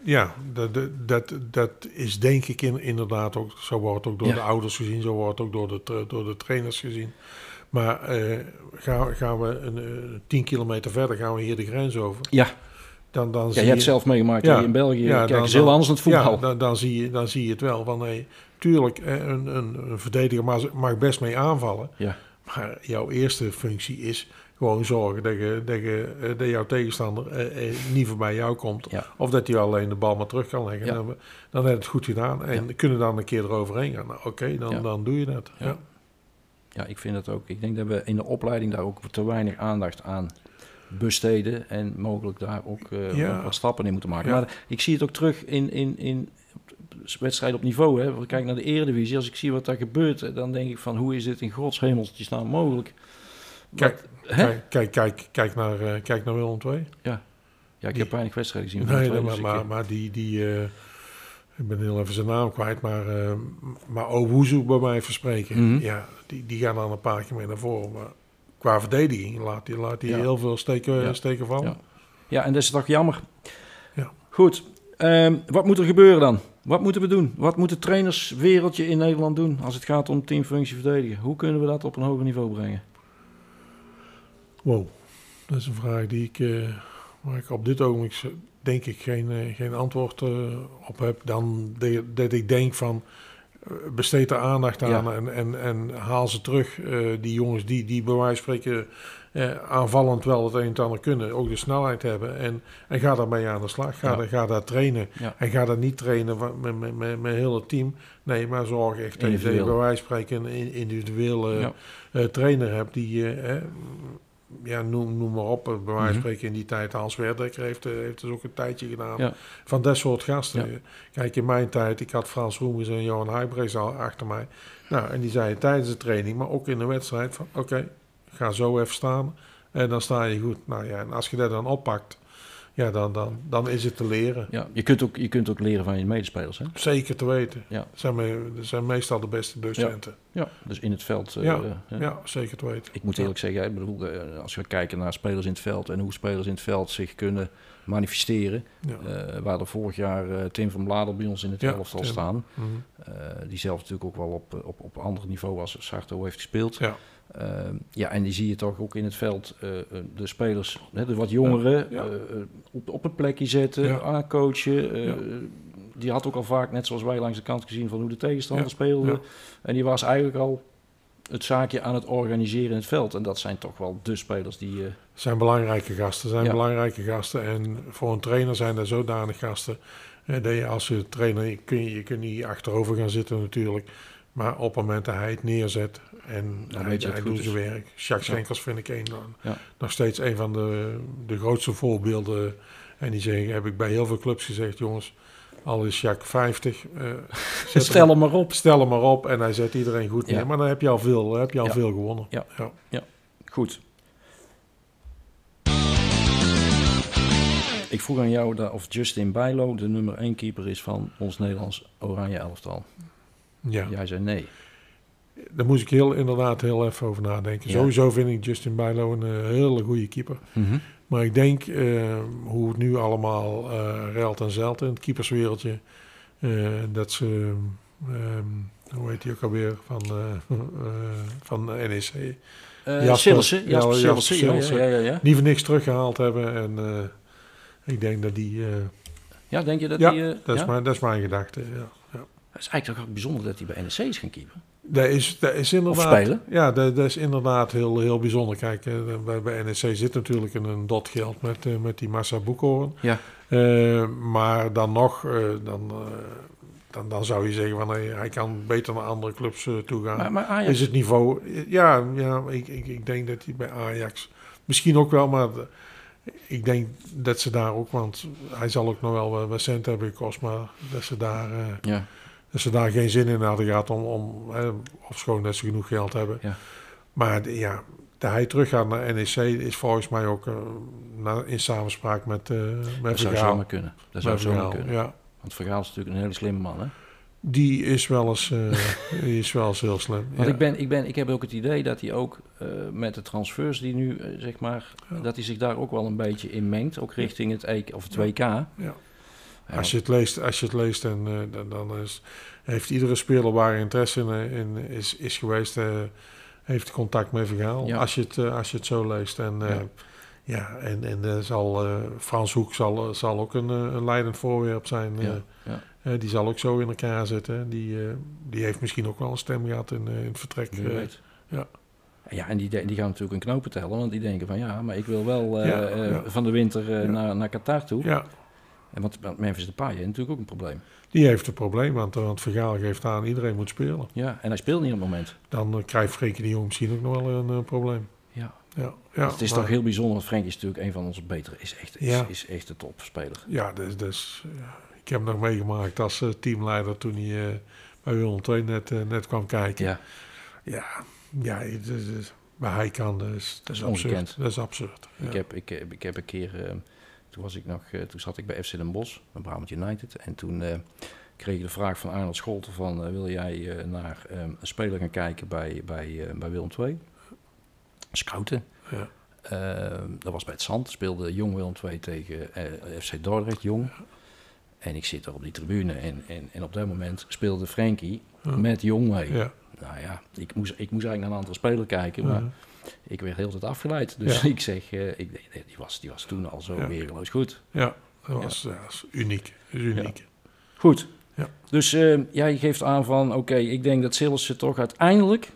ja dat, dat- dat, is denk ik in, inderdaad ook, zo wordt het ook door Ja. de ouders gezien, zo wordt het ook door de, door de trainers gezien. Maar eh, gaan, gaan we een, eh, 10 kilometer verder, gaan we hier de grens over. Ja, Dan, dan ja zie je hebt zelf meegemaakt Ja, in België. ja, Kijk, dan- is heel dan- anders dan het voetbal. Ja, dan, dan, zie je, dan zie je het wel. Van, hey, tuurlijk, eh, een, een, een verdediger mag, mag best mee aanvallen. Ja. Maar jouw eerste functie is gewoon zorgen dat, je, dat, je, eh, dat jouw tegenstander eh, eh, niet voorbij jou komt. Ja. Of dat hij alleen de bal maar terug kan leggen. Ja. Dan, dan heb je het goed gedaan. En Ja. kunnen dan een keer eroverheen gaan. Nou, Oké, dan, dan doe je dat. Ja. Ja. Ik vind dat ook. Ik denk dat we in de opleiding daar ook te weinig aandacht aan besteden. En mogelijk daar ook Ja. wat- stappen in moeten maken. Maar ik zie het ook terug in, in, in wedstrijden op niveau. Hè. Als ik kijk naar de Eredivisie, als ik zie wat daar gebeurt, dan denk ik van hoe is dit in godshemeltjes nou mogelijk? Kijk? Kijk, kijk, kijk, kijk, naar, eh, kijk naar Willem II. Ja, ik die- heb weinig wedstrijden gezien. van Nee, de nee, maar, dus ik, maar, eh, maar die, die eh, ik ben heel even zijn naam kwijt, maar, eh maar bij mij verspreken. Mhm. Ja, die, die gaan dan een paar keer mee naar voren. Maar qua verdediging laat hij laat die Ja. heel veel steken, Ja. steken vallen. Ja. Ja, en dat is toch jammer. Ja. Goed, ehm, wat moet er gebeuren dan? Wat moeten we doen? Wat moet het trainerswereldje in Nederland doen als het gaat om teamfunctie verdedigen? Hoe kunnen we dat op een hoger niveau brengen? Wow, dat is een vraag die ik, eh, waar ik op dit ogenblik denk ik geen, eh, geen antwoord eh, op heb. Dan de- dat ik denk van besteed er aandacht aan Ja. en, en, en haal ze terug. die jongens die, die bij wijze van spreken aanvallend wel het een en ander kunnen, ook de snelheid hebben. En, en ga daarmee aan de slag. Ga, Ja. daar, ga daar trainen. Ja. En ga daar niet trainen met, met, met, met heel het team. Nee, maar zorg echt dat je bij wijze van spreken een in- individuele trainer hebt die, ja, noem, noem maar op, bij wijze van Mhm. spreken in die tijd Hans Werdekker heeft, eh, heeft dus ook een tijdje gedaan. Ja. Van dat soort gasten. Ja. Kijk, in mijn tijd, ik had Frans Roemers en Johan Huibrechts al achter mij. Nou, en die zeiden tijdens de training, maar ook in de wedstrijd van, oké, ga zo even staan en dan sta je goed. Nou ja, en als je dat dan oppakt, ja, dan, dan, dan is het te leren. Ja, je, kunt ook, je kunt ook leren van je medespelers. Hè? Zeker te weten. Ja. Zijn, me, zijn meestal de beste docenten. Ja, dus in het veld. eh, Ja. eh. Ja, zeker te weten. Ik moet eerlijk zeggen, eh, als we kijken naar spelers in het veld en hoe spelers in het veld zich kunnen manifesteren. Ja. eh waar er vorig jaar eh, Tim van Bladel bij ons in het Ja, elftal Tim. staan. Mhm. eh, die zelf natuurlijk ook wel op, op, op ander niveau als Sarto heeft gespeeld. Ja. Ja, en die zie je toch ook in het veld de spelers, hè, de wat jongeren, Ja. op, op een plekje zetten, aancoachen. Ja. Die had ook al vaak, net zoals wij langs de kant gezien, van hoe de tegenstander speelde. En die was eigenlijk al het zaakje aan het organiseren in het veld. En dat zijn toch wel de spelers die... eh, zijn belangrijke gasten. Zijn Ja. belangrijke gasten. En voor een trainer zijn er zodanig gasten. eh, dat je als je trainer, je kun je, je kunt niet achterover gaan zitten natuurlijk. Maar op het moment dat hij het neerzet en Dan hij, weet je dat hij doet goed zijn werk. Jacques Ja. Schenkels vind ik een, nog steeds een van de, de grootste voorbeelden. En die zeggen, heb ik bij heel veel clubs gezegd, jongens, al is Jacques 50, eh, zet Stel hem maar op. stel hem maar op en hij zet iedereen goed neer. Ja. Maar dan heb je al veel, heb je al veel gewonnen. Ja. ja. Goed. Ik vroeg aan jou of Justin Bijlo de nummer 1 keeper is van ons Nederlands Oranje elftal. ja. Jij zei nee. Daar moest ik heel, inderdaad heel even over nadenken. Ja. Sowieso vind ik Justin Bijlo een eh, hele goede keeper. Maar ik denk eh, hoe het nu allemaal eh ruilt en zeilt in het keeperswereldje. eh, dat ze, ehm, hoe heet die ook alweer, van, van NEC. Eh Jasper- Sillissen, ja, Jasper Jasper Sillissen, ja, ja, Sillissen. ja, ja, ja. Die voor niks teruggehaald hebben. En ik denk dat die... Ja, denk je dat die... dat, is mijn, dat is mijn gedachte, ja. ja. Het is eigenlijk toch ook bijzonder dat hij bij NEC is gaan keeper. Dat is, dat is inderdaad... spelen? Ja, dat, dat is inderdaad heel, heel bijzonder. Kijk, eh, bij, bij NEC zit natuurlijk een, dot geld met, eh, met die Massa Boekhoorn. Ja. Eh, maar dan nog, dan, dan, dan zou je zeggen van hij, hij kan beter naar andere clubs toe gaan. Maar, maar Ajax... Is het niveau... Ja, ja ik, ik, ik denk dat hij bij Ajax... Misschien ook wel, maar ik denk dat ze daar ook... Want hij zal ook nog wel wat- cent hebben gekost, maar dat ze daar... Ja, dat ze daar geen zin in hadden gehad om, om hè, ofschoon dat ze genoeg geld hebben. Ja. Maar de- ja, dat hij teruggaat naar NEC is volgens mij ook na- in samenspraak met, eh met dat zou zomaar kunnen. Dat zou zomaar kunnen. Ja, Want Vergaal is natuurlijk een hele slimme man, hè? die is wel eens, eh, die is wel eens heel slim. Want ja. ik, ben, ik, ben, ik heb ook het idee dat hij ook met de transfers die nu, zeg maar, Ja. dat hij zich daar ook wel een beetje in mengt. Ook richting het EK of het. WK. Ja. Als je het leest, als je het leest en, eh, dan, dan is, heeft iedere speler waar interesse in, in is, is geweest, eh, heeft contact met Vergaal. Ja. Als, je het, eh, als je het zo leest. En, Ja. ja. en, en zal, Frans Hoek zal, zal ook een, een leidend voorwerp zijn. die zal ook zo in elkaar zitten. Die, die heeft misschien ook wel een stem gehad in, in het vertrek. Weet. ja. Ja, en die, die gaan natuurlijk een knopen tellen, want die denken van ja, maar ik wil wel Ja, ja. van de winter Ja. naar, naar Qatar toe. En want, want Memphis Depay heeft natuurlijk ook een probleem. die heeft een probleem, want, want Vergaal geeft aan iedereen moet spelen. Ja, en hij speelt niet op het moment. Dan eh, krijgt Frenkie de Jong misschien ook nog wel een eh, probleem. Ja. Ja, ja, het is maar- toch heel bijzonder, want Frenkie is natuurlijk een van onze betere, is echt, is, Ja. is echt de topspeler. Ja, dus, dus, ik heb hem nog meegemaakt als eh, teamleider toen hij bij Willem II net, net kwam kijken. Ja, ja, ja het het is- waar hij kan, dat is, dat is absurd. Dat is absurd. Ja. Ik, heb, ik, ik heb een keer, toen, was ik nog, eh, toen zat ik bij FC Den Bosch, bij Brabant United. En toen eh, kreeg ik de vraag van Arnold Scholten van, eh, wil jij naar eh, een speler gaan kijken bij, bij, bij Willem II? Scouten. Ja. Eh, dat was bij het Zand, speelde Jong Willem II tegen FC Dordrecht, Jong. En ik zit er op die tribune en, en, en op dat moment speelde Frenkie Ja. met Jong mee. Ja. Nou ja, ik moest, ik moest eigenlijk naar een aantal spelers kijken, maar Ja. ik werd heel tijd afgeleid. Dus ik zeg, eh, ik, nee, die, was, die was toen al zo Ja. weergeloos goed. Ja, dat was, ja. dat is uniek. Uniek. Goed. Ja. Dus eh, ja, je geeft aan van, oké, ik denk dat Sillissen toch uiteindelijk,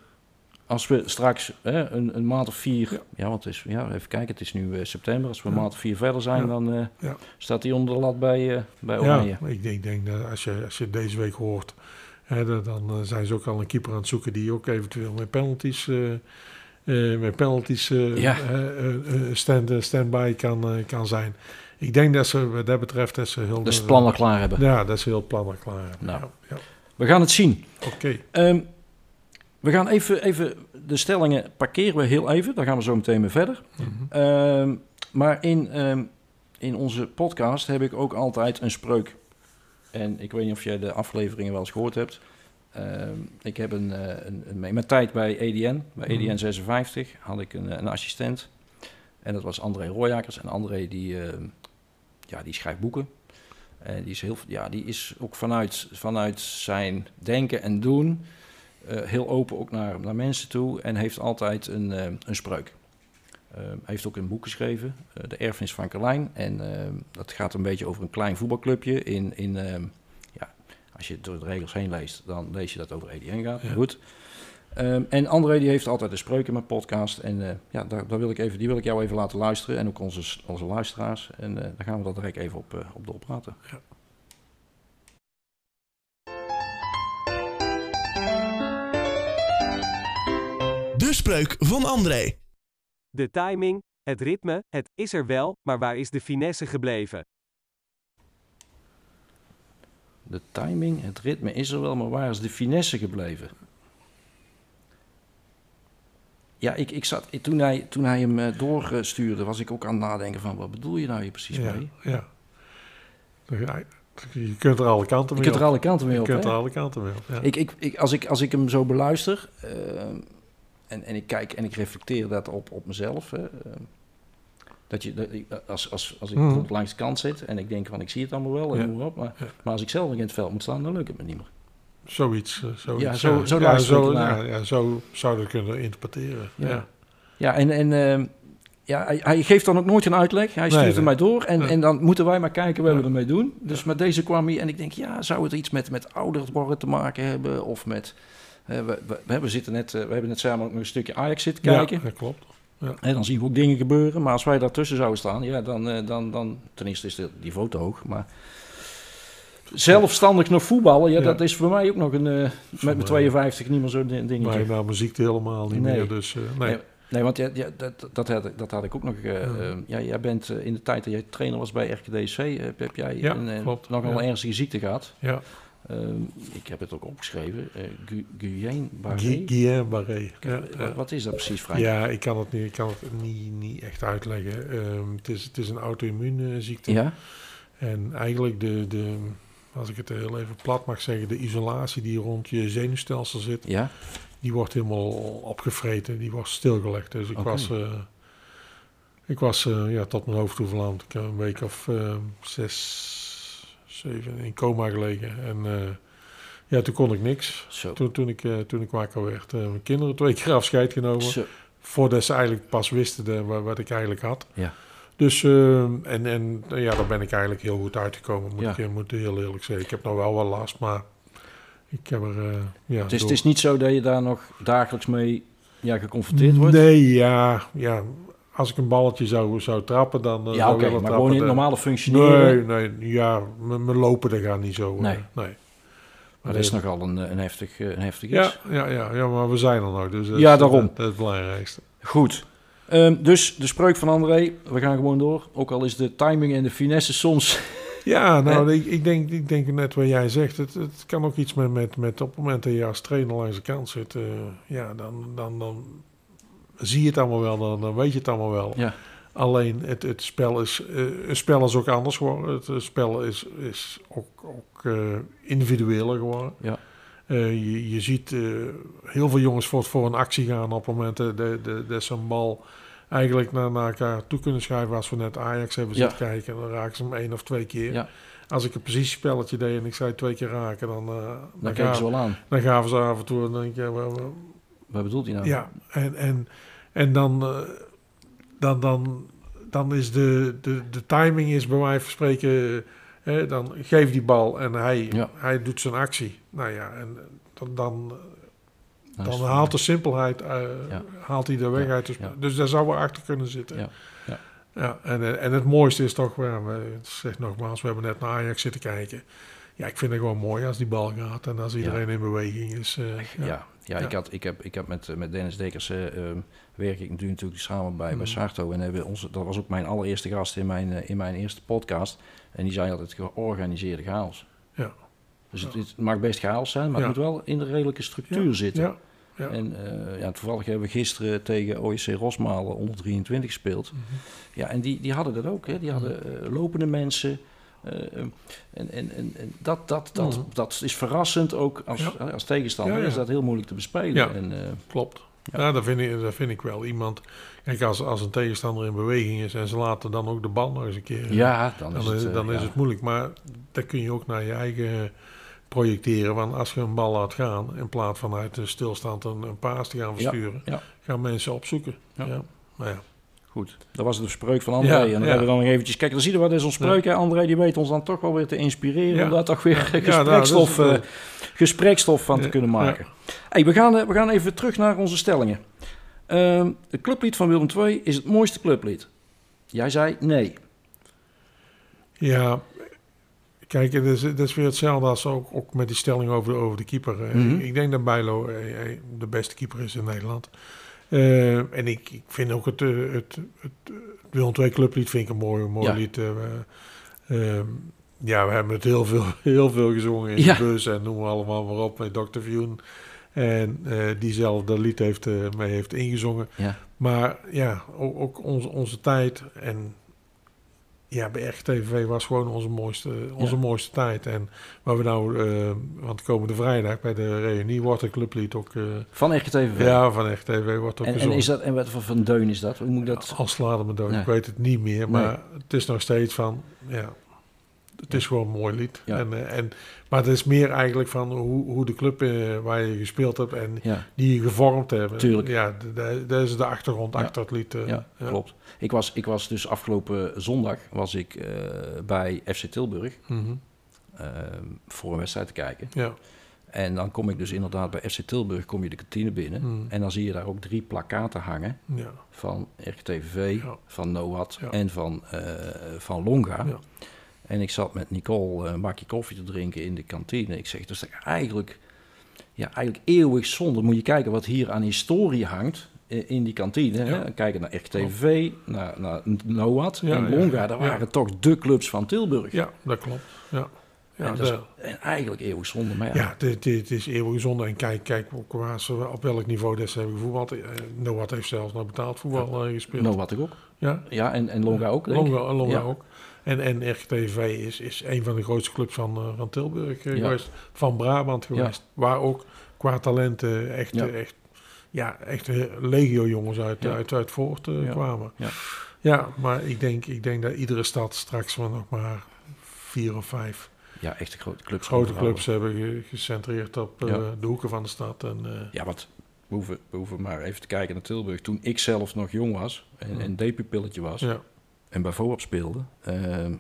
als we straks hè, een, een maand of vier, ja. want het is, ja, even kijken, het is nu eh, september, als we een Ja. maand of vier verder zijn, Ja. dan eh, staat hij onder de lat bij, eh bij Oranje. Ja, ik denk, ik denk dat als je, als je deze week hoort, hè, dan zijn ze ook al een keeper aan het zoeken die ook eventueel met penalties, met penalties stand, stand-by kan, kan zijn. Ik denk dat ze wat dat betreft dat ze heel... Dus het plan al klaar hebben. Ja, dat ze heel plannen klaar hebben. Nou. We gaan het zien. Oké, Ehm, we gaan even, even, de stellingen parkeren we heel even, daar gaan we zo meteen mee verder. Mhm. Ehm, maar in, ehm, in onze podcast heb ik ook altijd een spreuk. En ik weet niet of jij de afleveringen wel eens gehoord hebt. Ehm, ik heb een, eh, een, mijn tijd bij EDN, bij Mhm. EDN 56, had ik een, een assistent. En dat was André Royakkers. En André die, ja, die schrijft boeken. En die is, heel, ja, die is ook vanuit, vanuit zijn denken en doen eh, heel open ook naar, naar mensen toe. En heeft altijd een, eh, een spreuk. Ehm, hij heeft ook een boek geschreven, eh, De Erfenis van Carlijn. En dat gaat een beetje over een klein voetbalclubje. In, in, ja, als je door de regels heen leest, dan lees je dat over EDN gaat. Ja. Goed. En André die heeft altijd een spreuk in mijn podcast. En eh, ja, daar, daar wil ik even, die wil ik jou even laten luisteren. En ook onze, onze luisteraars. En daar gaan we dat direct even op, op doorpraten. Ja. De spreuk van André. De timing, het ritme, het is er wel, maar waar is de finesse gebleven? De timing, het ritme is er wel, maar waar is de finesse gebleven? Ja, ik, ik zat, toen, hij, toen hij hem uh, doorstuurde, was ik ook aan het nadenken van... wat bedoel je nou hier precies ja, mee? Ja. Je kunt er alle kanten mee je kunt er alle kanten mee op. Je kunt er alle kanten mee op, ja. ik, ik, ik, als, ik, als ik hem zo beluister... Uh, en, en ik kijk en ik reflecteer dat op, op mezelf... Hè, uh, dat je, dat, als, als, als ik Mhm. bijvoorbeeld langs de kant zit en ik denk van ik zie het allemaal wel en Ja. op. Maar, maar als ik zelf in het veld moet staan, dan lukt het me niet meer. Zoiets. eh, zoiets Ja, zo- zo ja, zo, ja, ja, zo zou je kunnen interpreteren. Ja. Ja. En, en ehm, ja, hij, hij geeft dan ook nooit een uitleg. Hij stuurt Nee, het nee. mij door en, Nee. en dan moeten wij maar kijken wat we ermee doen. Dus met deze kwam hij en ik denk, ja, zou het iets met, met ouder worden te maken hebben? Of met, we, we, we, hebben zitten net, eh, we hebben net samen ook nog een stukje Ajax zitten kijken. Ja, dat klopt. En dan zien we ook dingen gebeuren. Maar als wij daartussen zouden staan, ja, dan, eh, dan, dan ten eerste is de, die foto hoog. Maar zelfstandig nog voetballen, ja, Ja. dat is voor mij ook nog een, eh, met mijn mij- 52 niet meer zo'n di- dingetje. Maar na mijn ziekte helemaal niet Nee. meer. Dus nee. Nee. Nee, want ja, ja, dat, dat, had, ik- dat had ik ook nog. Ja. ja, jij bent in de tijd dat jij trainer was bij RKDC, heb, heb jij Ja, een, ja. een ernstige ziekte gehad. Ja. Ehm, ik heb het ook opgeschreven. eh Gu- Guillain-Barré. Guy- Guillain Barré. Ja, Wat- ja. Wat is dat precies, Frank? Ja, ik kan het niet, ik kan het niet, niet echt uitleggen. Ehm, het, is, het is een auto-immuunziekte. Ja? En eigenlijk de, de, als ik het heel even plat mag zeggen, de isolatie die rond je zenuwstelsel zit, Ja? die wordt helemaal opgevreten, die wordt stilgelegd. Dus ik was, eh, ik was eh, ja, tot mijn hoofd toe verlamd. Ik heb een week of eh, zes, zeven in coma gelegen. En eh, ja, toen kon ik niks. Zo. Toen, toen, ik, eh, toen ik wakker werd, eh, mijn kinderen twee keer afscheid genomen. Zo. Voordat ze eigenlijk pas wisten de, wa- wat ik eigenlijk had. Ja. Dus, eh, en, en ja, daar ben ik eigenlijk heel goed uitgekomen, moet, Ja. ik, moet heel eerlijk zeggen. Ik heb nog wel wat last, maar ik heb er, ja... Het is, door- het is niet zo dat je daar nog dagelijks mee ja, geconfronteerd wordt? Nee, ja, ja. Als ik een balletje zou, zou trappen, dan... eh, ja, oké, maar trappen. gewoon in het De- normale functioneren. Nee, nee, ja, mijn lopen dat gaat niet zo. eh, Nee. nee. Maar dat is nogal een, eh, een, heftig, eh, een heftig Ja, iets. ja, ja, ja, maar we zijn er nog, dus dat Ja, is, daarom. Dat, dat is het belangrijkste. Goed. Ehm, dus de spreuk van André, we gaan gewoon door. Ook al is de timing en de finesse soms... Ja, nou, ik, ik, denk, ik denk net wat jij zegt. Het, het kan ook iets met, met, met op het moment dat je als trainer langs de kant zit. eh, ja, dan, dan, dan zie je het allemaal wel, dan, dan weet je het allemaal wel. Ja. Alleen het, het spel is, eh, een spel is ook anders geworden. Het, spel is, is ook, ook eh, individueler geworden. Ja. Eh, je, je ziet heel veel jongens voor, voor een actie gaan op momenten dat de, ze een bal eigenlijk naar, naar elkaar toe kunnen schuiven. Als we net Ajax hebben Ja. zitten kijken, dan raken ze hem één of twee keer. Ja. Als ik een positiespelletje deed en ik zei twee keer raken, dan, Dan dan, kijken ze gaven, wel aan. dan gaven ze af en toe en denk je, ja, wa- wa- Wat bedoelt hij nou? ja, en, en, en dan, eh, dan, dan, dan is de, de, de timing is bij mij van spreken, eh, hè, dan geef die bal en hij, Ja. hij doet zijn actie. Nou ja, en dan, dan, dan is- haalt de simpelheid, eh, Ja. haalt hij de weg Ja, uit. ja. Dus daar zou we achter kunnen zitten. Ja, en, eh, en het mooiste is toch, we, zeg nogmaals, we hebben net naar Ajax zitten kijken. Ja, ik vind het gewoon mooi als die bal gaat en als iedereen in beweging is. eh, Ja, ja. Ik, had, ik, heb, ik heb met, eh, met Dennis Dekers eh, ehm, werk ik natuurlijk samen bij, bij Mhm. Sarto. En hebben onze, dat was ook mijn allereerste gast in mijn, eh, in mijn eerste podcast. En die zei altijd georganiseerde chaos. Ja. Dus het, het mag best chaos zijn, maar Ja. het moet wel in de redelijke structuur Ja, zitten. Ja, ja. En eh, ja, toevallig hebben we gisteren tegen OEC Rosmalen onder 23 gespeeld. Mhm. Ja, en die, die hadden dat ook. Hè. Die hadden eh, lopende mensen. en en, en, en dat, dat, dat, Mhm. dat is verrassend ook als, als tegenstander. Is dat heel moeilijk te bespelen. Ja. En, Klopt. Ja. Ja, dat, vind ik, dat vind ik wel. Iemand, kijk, als, als een tegenstander in beweging is en ze laten dan ook de bal nog eens een keer. ja, dan is dan, het, is, eh, dan is ja. het moeilijk. Maar dat kun je ook naar je eigen projecteren. Want als je een bal laat gaan, in plaats van uit een stilstand een, een paas te gaan versturen, ja. gaan mensen opzoeken. Ja. Ja. Nou ja, Goed, dat was de spreuk van André. Ja, en dan ja. hebben we dan nog eventjes... Kijk, dan zie je wat is ons spreuk. hè. André die weet ons dan toch wel weer te inspireren... Om daar toch weer gesprekstof, nou, dat eh, gesprekstof van te kunnen maken. Hey, we, gaan, eh, we gaan even terug naar onze stellingen. Ehm het clublied van Willem II is het mooiste clublied. Jij zei nee. Ja, kijk, het is, het is weer hetzelfde als ook, ook met die stelling over de, over de keeper. Mhm. ik, ik denk dat Bijlo eh, de beste keeper is in Nederland. Eh, en ik, ik vind ook het, eh, het, het, het Willem II clublied vind ik een mooi, mooi Ja. lied. eh, ehm, ja, we hebben het heel veel, heel veel gezongen in Ja. de bus en noemen we allemaal maar op met Dr. Vioen. En eh, die zelf dat lied heeft, eh, mee heeft ingezongen. Ja. Maar ja, ook, ook onze, onze tijd en ja, bij RTV was gewoon onze mooiste, onze Ja. mooiste tijd. En waar we nou, eh, want komende vrijdag bij de reunie wordt het clublied ook, eh, Van RKTV. ja, van RTV wordt ook En, en, is dat, en wat voor van deun is dat? Hoe moet ik dat... Als laden me Nee. ik weet het niet meer, Nee. maar het is nog steeds van, ja, het is gewoon een mooi lied. Ja. En, eh, en, maar het is meer eigenlijk van hoe, hoe de club eh, waar je gespeeld hebt en Ja, die je gevormd hebben. Tuurlijk. Ja, dat is de achtergrond Ja. achter het lied. eh, ja, klopt. Ik was, ik was dus afgelopen zondag was ik, bij FC Tilburg Mhm. eh, voor een wedstrijd te kijken. Ja. En dan kom ik dus inderdaad bij FC Tilburg, kom je de kantine binnen. Mhm. En dan zie je daar ook drie plakaten hangen ja. van Ja. van NOAD en van, van Longa. En ik zat met Nicole eh, een bakje koffie te drinken in de kantine. Ik zeg, dus eigenlijk, ja, eigenlijk eeuwig zonde. Moet je kijken wat hier aan historie hangt eh, in die kantine. Ja. Hè? Kijken naar RKTV, naar, naar NOAD Ja, en ja, Longa. Daar waren toch de clubs van Tilburg. Ja, dat klopt. Ja, ja, en, dat de- eigenlijk eeuwig zonde. Maar ja, het, is eeuwig zonde. En kijk, kijk waar ze, op welk niveau des hebben gevoetbald. Eh, Noah heeft zelfs nog betaald voetbal gespeeld. NOAD ook. Ja, Ja, en, en Longa ook, denk. Longa, Longa ook. En, en is, is een van de grootste clubs van, eh, van Tilburg eh, Ja. geweest. Van Brabant geweest. Waar ook qua talenten echt, Ja. eh, echt, ja, echt legio jongens uit, uit, uit voort Ja. kwamen. Ja. Ja, maar ik denk, ik denk dat iedere stad straks maar nog maar vier of vijf Ja, echt grote clubs. grote clubs hebben ge- gecentreerd op de hoeken van de stad. En, Ja, wat we hoeven, we hoeven maar even te kijken naar Tilburg. Toen ik zelf nog jong was en Ja. D-pupilletje was ja, en bij VOAP speelde, ehm,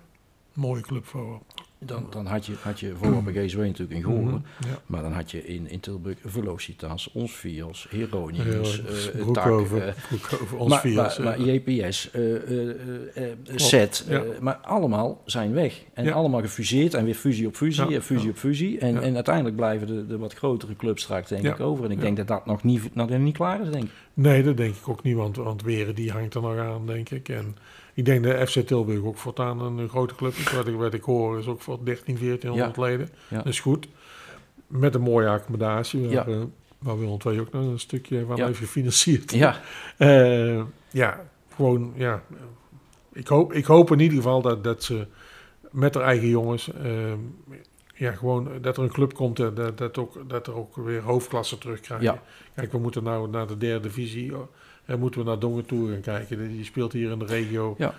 mooie club voor. dan, dan had je, had je VOAP en GSW natuurlijk in Goorlen. Mhm, Ja. Maar dan had je in, in Tilburg Velocitas, Ons Vios, Heronius, eh Tak, eh, Broekhoven, ons maar, Vias, maar, eh, maar JPS, eh eh eh, eh, SET, ja. eh, maar allemaal zijn weg. En allemaal gefuseerd en weer fusie op fusie en fusie op fusie. En, en uiteindelijk blijven de, de wat grotere clubs straks denk ik over. En ik denk dat dat nog niet, nog niet klaar is, denk ik. Nee, dat denk ik ook niet, want, want Weren die hangt er nog aan, denk ik. En ik denk dat FC Tilburg ook voortaan een, grote club is. Wat ik, wat ik hoor is ook voor 13, 1400 leden. Ja. Dat is goed. Met een mooie accommodatie, waar, Ja. eh, waar Willem II ook nog een stukje van heeft gefinancierd. Ja, Eh, ja, gewoon, ja. Ik hoop, ik hoop in ieder geval dat, dat ze met haar eigen jongens, eh, ja, gewoon dat er een club komt en dat, dat, ook, dat er ook weer hoofdklasse terugkrijgen. Ja. Kijk, we moeten nou naar de derde divisie en moeten we naar Dongen toe gaan kijken. Die speelt hier in de regio. Ja.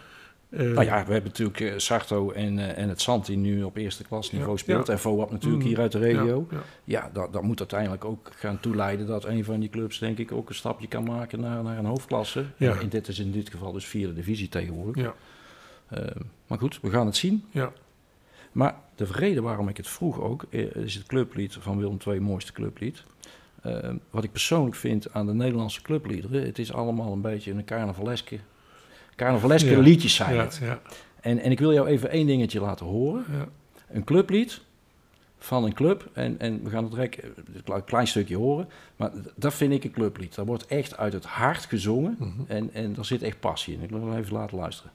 Eh, nou ja, we hebben natuurlijk eh, Sarto en, eh, en het Zand die nu op eerste klasniveau Ja, speelt. ja. En VOAP natuurlijk Mm, hier uit de regio. ja. Ja, dat, dat moet uiteindelijk ook gaan toeleiden dat een van die clubs denk ik ook een stapje kan maken naar, naar een hoofdklasse. Ja. En in dit is in dit geval dus vierde divisie tegenwoordig. Ja. Eh, maar goed, we gaan het zien. Ja. Maar de reden waarom ik het vroeg ook, is het clublied van Willem II mooiste clublied. Eh, wat ik persoonlijk vind aan de Nederlandse clubliederen, het is allemaal een beetje een carnavaleske, carnavaleske Ja. liedjes zijn Ja, het. ja, En, en ik wil jou even één dingetje laten horen. ja. Een clublied van een club. En, en we gaan het direct een klein- stukje horen. Maar dat vind ik een clublied. Dat wordt echt uit het hart gezongen. Mhm. En, en daar zit echt passie in. Ik wil even laten luisteren.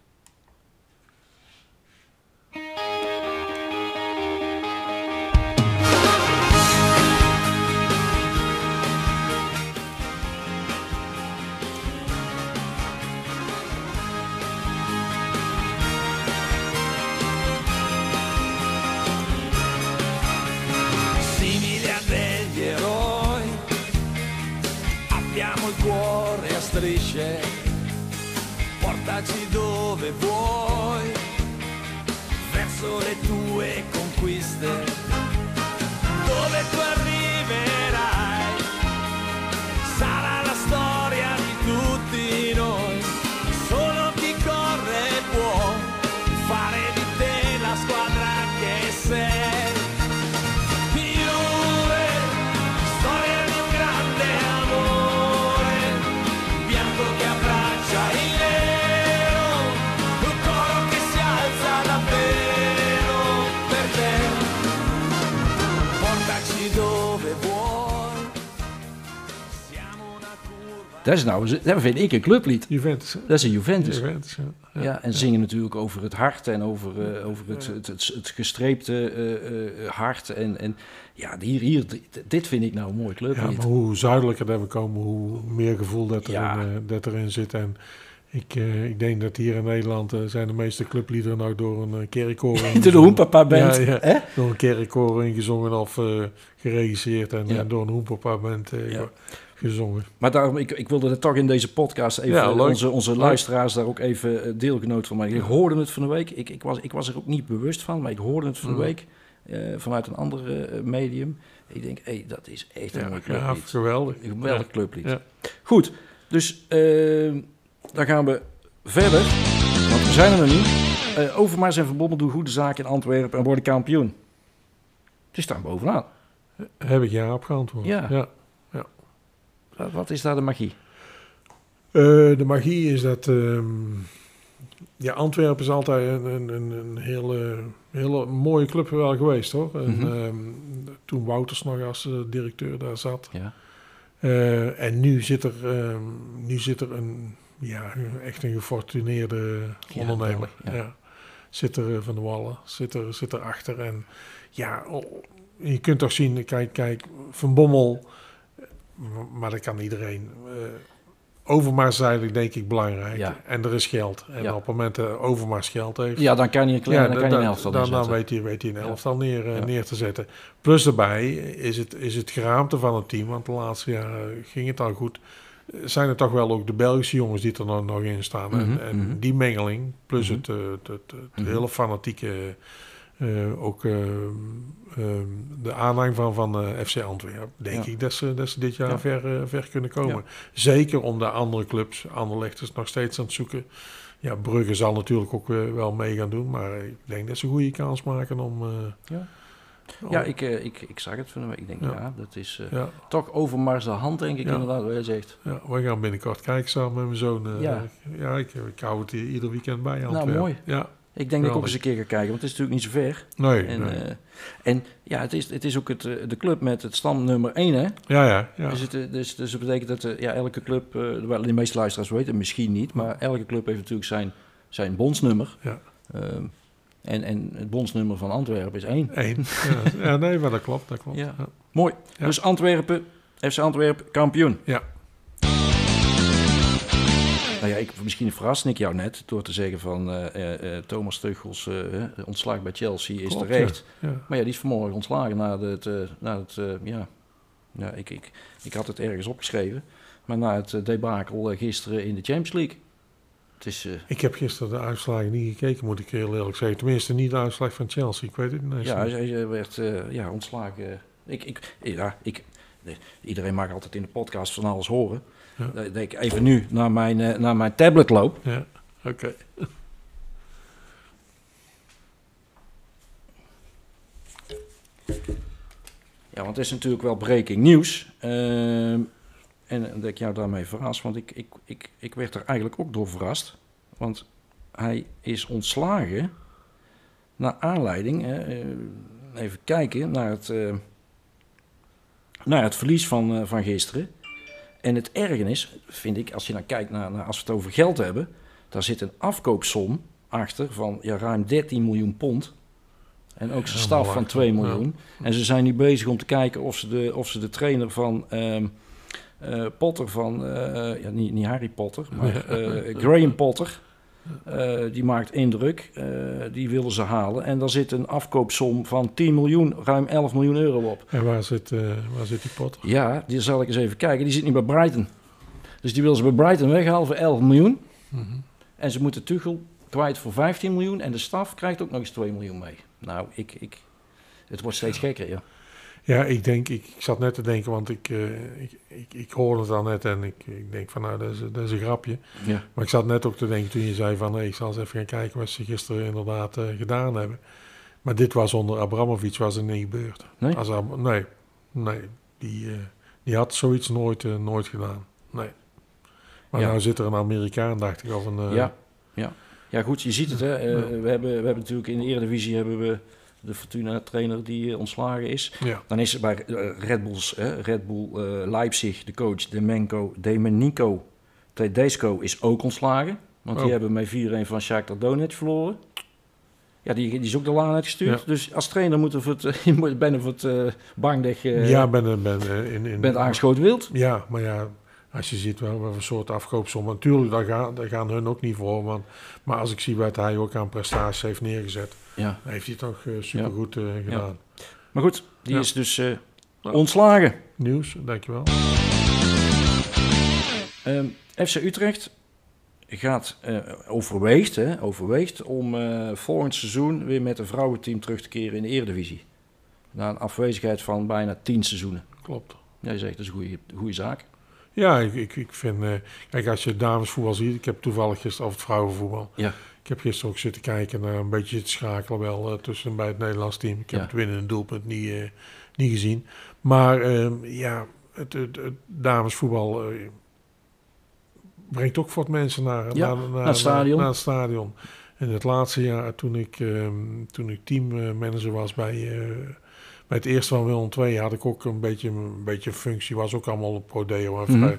Dat is nou, dat vind ik een clublied. Juventus. hè? Dat is een Juventus. Juventus, ja. Ja, en zingen natuurlijk over het hart en over, eh, over het, het, het, het gestreepte eh, eh, hart. En, en ja, hier, hier, dit, vind ik nou een mooi Ja, clublied. maar hoe zuidelijker dat we komen, hoe meer gevoel dat, erin, dat erin zit. En ik, ik denk dat hier in Nederland zijn de meeste clubliederen nou door een uh, kerkkoor Door de. Hoenpapa band. Ja? Door een kerkkoor ingezongen of geregisseerd en, Ja. en door een Hoenpapa ge- gezongen. Maar daarom, ik, ik wilde het toch in deze podcast even Ja, onze, onze Leuk. luisteraars daar ook even eh, deelgenoot van maken. Ik hoorde het van de week. Ik, ik, was, ik was er ook niet bewust van, maar ik hoorde het van de Mm. week eh, vanuit een ander eh, medium. Ik denk, hé, dat is echt een Ja, mooi ja, clublied. geweldig. Een geweldig clublied. Goed, dus eh, dan gaan we verder. Want we zijn er nog niet. Eh, Overmars en Verbommel doen goede zaken in Antwerpen en worden kampioen. Die staan bovenaan. Heb ik ja op geantwoord. Ja. ja. Wat, is daar de magie? Eh, de magie is dat... ehm, ja, Antwerpen is altijd een, een, een, een hele, hele mooie club wel geweest, hoor. En, Mhm. ehm, toen Wouters nog als eh, directeur daar zat. Ja. Eh, en nu zit er, ehm, nu zit er een, ja, echt een gefortuneerde Ja, ondernemer. ja. Ja. Zit er van de Wallen, zit er, zit er achter. En ja, oh, je kunt toch zien, kijk, kijk, Van Bommel, maar dat kan iedereen. eh Overmars is eigenlijk denk ik belangrijk. Ja. En er is geld. En Ja. op het moment dat Overmars geld heeft, ja, dan kan je een klein, dan da- kan je een elftal dan, dan weet hij, weet hij een elftal neer, eh, Ja. neer te zetten. Plus daarbij is het, is het geraamte van het team, want de laatste jaren ging het al goed. eh, Zijn er toch wel ook de Belgische jongens die er nog, nog in staan. Mhm, en, en mhm. die mengeling, plus Mhm. het, het, het, het hele fanatieke, eh, ook eh, ehm, de aanhang van, van eh, FC Antwerpen, denk Ja. ik dat ze, dat ze dit jaar Ja. ver, ver kunnen komen. Ja. Zeker om de andere clubs, Anderlecht is nog steeds aan het zoeken. Ja, Brugge zal natuurlijk ook wel mee gaan doen, maar ik denk dat ze een goede kans maken om... Ja. om- Ja, ik, ik, ik zag het van week. Ik denk, ja, dat is ja, toch Overmars de hand, denk ik inderdaad, wat zegt. ja, we gaan binnenkort kijken samen met mijn zoon. Ja. ik, ik hou het hier ieder weekend bij. Nou, Antwerpen. mooi. Ja, Ik denk dat ik ook eens een keer ga kijken, want het is natuurlijk niet zo ver. nee, En, nee. eh, en ja, het is, het is ook het, eh, de club met het stamnummer 1, hè? ja, ja, ja. Dus, het, eh, dus, dus dat betekent dat ja, elke club, de meeste luisteraars weten misschien niet, maar elke club heeft natuurlijk zijn, zijn bondsnummer. Ja. Ehm, en, en het bondsnummer van Antwerpen is 1. Eén. ja, ja, nee, maar dat klopt, dat klopt. Ja. Ja. Mooi. Ja. Dus Antwerpen, FC Antwerpen, kampioen. Ja. Nou ja, ik, misschien verraste ik jou net door te zeggen van eh, eh, eh, Thomas eh, ontslag bij Chelsea is Klopt, terecht. Ja. Maar ja, die is vanmorgen ontslagen na het, na het ja, ja ik, ik, ik had het ergens opgeschreven, maar na het debakel gisteren in de Champions League. Het is, Ik heb gisteren de uitslagen niet gekeken, moet ik heel eerlijk zeggen. Tenminste, niet de uitslag van Chelsea, ik weet het niet. ja, hij, werd ja, ontslagen. Ik, ik, ja, ik, iedereen mag altijd in de podcast van alles horen. Ja. Dat ik even nu naar mijn, eh, naar mijn tablet loop. Ja, oké. Ja, want het is natuurlijk wel breaking nieuws. Ehm, en dat ik jou daarmee verras, want ik, ik, ik, ik werd er eigenlijk ook door verrast. Want hij is ontslagen naar aanleiding, eh, even kijken, naar het, eh, naar het verlies van, van gisteren. En het ergernis, vind ik, als je dan kijkt naar, naar, als we het over geld hebben, daar zit een afkoopsom achter van ja, ruim 13 miljoen pond. En ook zijn staf van belachelijk, 2 ja. miljoen. En ze zijn nu bezig om te kijken of ze de, of ze de trainer van ehm, eh, Potter van, eh, ja, niet, niet Harry Potter, maar eh, Graham Potter, eh, die maakt indruk. eh, die willen ze halen. En daar zit een afkoopsom van 10 miljoen, ruim 11 miljoen euro op. En waar zit, eh, waar zit die pot? Ja, die zal ik eens even kijken. Die zit niet bij Brighton. Dus die willen ze bij Brighton weghalen voor 11 miljoen. Mhm. En ze moeten Tuchel kwijt voor 15 miljoen. En de staf krijgt ook nog eens 2 miljoen mee. Nou, ik, ik, het wordt steeds gekker, ja. Ja, ik denk, ik, ik zat net te denken, want ik, eh, ik, ik, ik hoorde het al net en ik, ik denk van nou, dat is, dat is een grapje. ja. Maar ik zat net ook te denken toen je zei van nee, ik zal eens even gaan kijken wat ze gisteren inderdaad eh, gedaan hebben. Maar dit was onder Abramovic was er niet gebeurd. Nee? Als Ab- nee, nee, die, eh, die had zoiets nooit, nooit gedaan. Nee. Maar Ja. nou zit er een Amerikaan, dacht ik, of een... ja, ja. ja, goed, je ziet het. Hè. We, hebben, we hebben natuurlijk in de Eredivisie hebben we de Fortuna-trainer die eh, ontslagen is. Ja. Dan is er bij eh, Red, Bulls, Red Bull eh, Leipzig, de coach Demenko, Demenico Tedesco is ook ontslagen. Want die Oh. hebben met 4-1 van Shakhtar Donetsk verloren. Ja, die, die is ook de laan uitgestuurd. Ja. Dus als trainer moet er voor het, je moet bijna voor het eh bang dat je ja, ben, ben, in, in, bent aangeschoten wild. Ja, maar ja, als je ziet wel voor soort afkoopsom. Natuurlijk, daar gaan, daar gaan hun ook niet voor. Want, maar als ik zie wat hij ook aan prestaties heeft neergezet, Ja. dan heeft hij het toch eh, supergoed eh, gedaan. Maar goed, die Ja. is dus eh, Ja. ontslagen. Nieuws, dankjewel. Ehm, FC Utrecht gaat, overweegt, hè, overweegt om volgend seizoen weer met een vrouwenteam terug te keren in de Eredivisie. Na een afwezigheid van bijna tien seizoenen. Klopt. Ja, je zegt, dat is een goede, goede zaak. Ja, ik, ik, ik vind... eh, kijk, als je damesvoetbal ziet... Ik heb toevallig gisteren over het vrouwenvoetbal. Ja. Ik heb gisteren ook zitten kijken naar een beetje het schakelen wel eh, tussen bij het Nederlands team. Ik heb Ja. het winnende doelpunt niet, eh, niet gezien. Maar ehm, ja, het, het, het damesvoetbal brengt ook wat mensen naar, Ja, naar, naar, het stadion. Naar, het stadion. En het laatste jaar toen ik, ehm, toen ik teammanager was bij, bij het eerste van Willem II had ik ook een beetje een beetje functie. Was ook allemaal op Prodeo en vrij-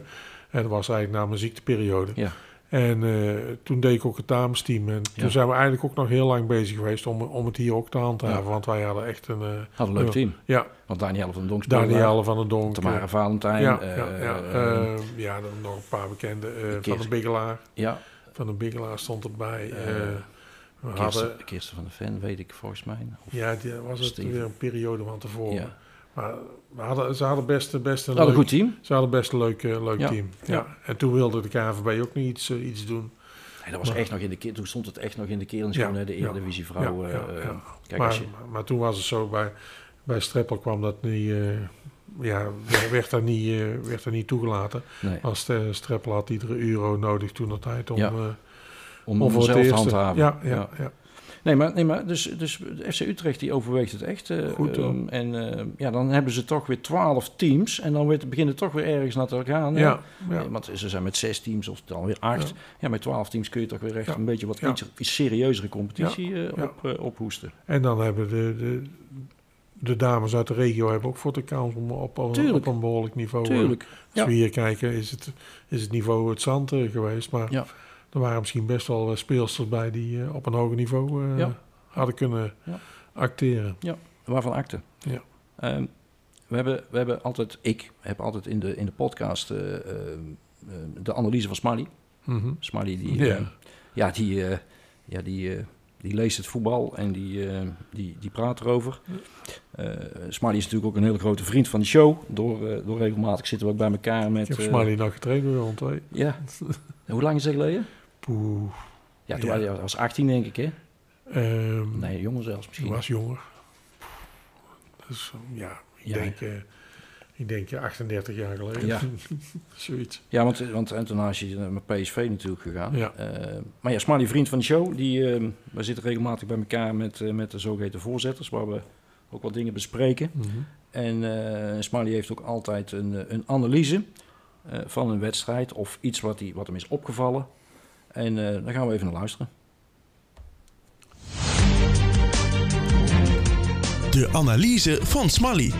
En dat was eigenlijk na mijn ziekteperiode. Ja. En eh, toen deed ik ook het damesteam. En toen zijn we eigenlijk ook nog heel lang bezig geweest om, om het hier ook te handhaven. Ja. Want wij hadden echt een... eh, Had een leuk team. ja, Want Danielle van Donk speelde daar, Danielle van den Donk. Tamara eh, Valentijn. ja, eh, ja, ja, ja, dan nog een paar bekende. van de Bigelaar. ja, Van de Bigelaar stond erbij. Eh, eh, we Kirsten, hadden, Kirsten van de Ven, weet ik volgens mij. Of, ja, die was het Steven. weer een periode van tevoren. ja. Maar we hadden, ze hadden best, best een Wel een leuk, goed team. ze hadden best een leuk, eh, leuk Ja, team. Ja. ja. En toen wilde de KNVB ook niet iets, eh, iets doen. Nee, dat was Maar- echt nog in de keer, toen stond het echt nog in de kerens, Ja, gewoon, hè, de Eredivisie vrouwen. eh. Kijk, maar, je, maar, toen was het zo, bij, bij Streppel kwam dat niet, eh, ja, werd dat niet, eh, werd dat niet toegelaten. nee, Als Streppel had iedere euro nodig toen de tijd om, eh, om, om zelf te eerste. handhaven. Ja, ja, ja. Nee, maar, nee, maar dus, dus de FC Utrecht die overweegt het echt. eh, Goed, ehm, en eh, ja, dan hebben ze toch weer twaalf teams. En dan weer, beginnen toch weer ergens naar te gaan. ja, ja. Eh, Want ze zijn met zes teams of dan weer acht. Ja. Ja, met twaalf teams kun je toch weer echt een beetje wat iets, iets serieuzere competitie eh, Ja. op, eh, ophoesten. En dan hebben de, de, de dames uit de regio hebben ook voor de kans om op, op, Tuurlijk. op een behoorlijk niveau. eh, Tuurlijk. Als we hier kijken is het, is het niveau het zand eh, geweest. Maar Ja. Er waren misschien best wel eh, speelsters bij die eh, op een hoger niveau eh, Ja. hadden kunnen Ja. acteren. Waarvan akte. Ja. Ehm, we, hebben, we hebben altijd, ik heb altijd in de, in de podcast eh, eh, eh, de analyse van Smiley. Smiley die, Ja. ja, die, eh, ja, die, die leest het voetbal en die, die, die praat erover. Smiley is natuurlijk ook een hele grote vriend van de show. Door, door regelmatig zitten we ook bij elkaar met... Ik heb Smiley nog getraind Willem II. Ja. Hoe lang is dat geleden? Poeh. Ja, toen Ja. was hij was 18 denk ik, hè? Ehm, Nee, jonger zelfs Ik misschien. was jonger. Dus eh, ja, ik Ja. denk, eh, ik denk eh, 38 jaar geleden. Ja. Zoiets. Ja, want, want en toen is hij met PSV natuurlijk gegaan. Ja. Eh, maar ja, Smiley, vriend van de show, die, eh, we zitten regelmatig bij elkaar met, eh, met de zogeheten voorzitters, waar we ook wat dingen bespreken. Mhm. En eh Smiley heeft ook altijd een, eh, een analyse eh, van een wedstrijd of iets wat, die, wat hem is opgevallen. En eh daar gaan we even naar luisteren. De analyse van Smally.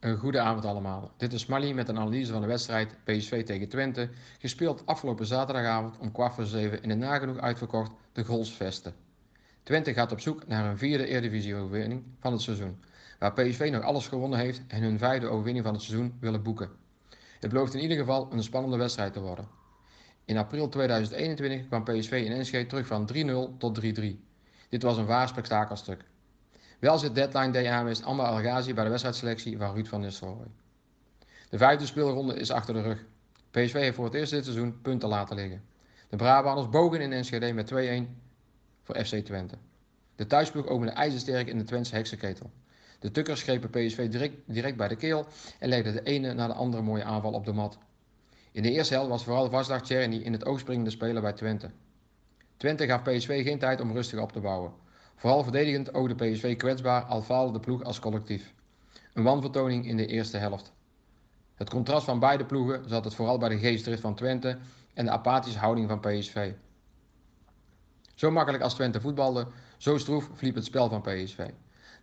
Een goede avond allemaal. Dit is Smally met een analyse van de wedstrijd PSV tegen Twente, gespeeld afgelopen zaterdagavond om kwart voor zeven in de nagenoeg uitverkocht de Golsvesten. Twente gaat op zoek naar een vierde Eredivisie-overwinning van het seizoen, waar PSV nog alles gewonnen heeft en hun vijfde overwinning van het seizoen willen boeken. Het belooft in ieder geval een spannende wedstrijd te worden. In april 2021 kwam PSV in Enschede terug van 3-0 tot 3-3. Dit was een waar spektakelstuk. Wel zit deadline day aan geweest Amber El Ghazi bij de wedstrijdselectie van Ruud van Nistelrooy. De vijfde speelronde is achter de rug. PSV heeft voor het eerst dit seizoen punten laten liggen. De Brabanders bogen in Enschede met 2-1 voor FC Twente. De thuisploeg opende ijzersterk in de Twentse heksenketel. De Tukkers grepen PSV direct, direct bij de keel en legden de ene na de andere mooie aanval op de mat. In de eerste helft was vooral Vasdag Tjerni in het oogspringende speler bij Twente. Twente gaf PSV geen tijd om rustig op te bouwen. Vooral verdedigend oogde PSV kwetsbaar al faalde de ploeg als collectief. Een wanvertoning in de eerste helft. Het contrast van beide ploegen zat het vooral bij de geestdrift van Twente, en de apathische houding van PSV. Zo makkelijk als Twente voetbalde, zo stroef verliep het spel van PSV.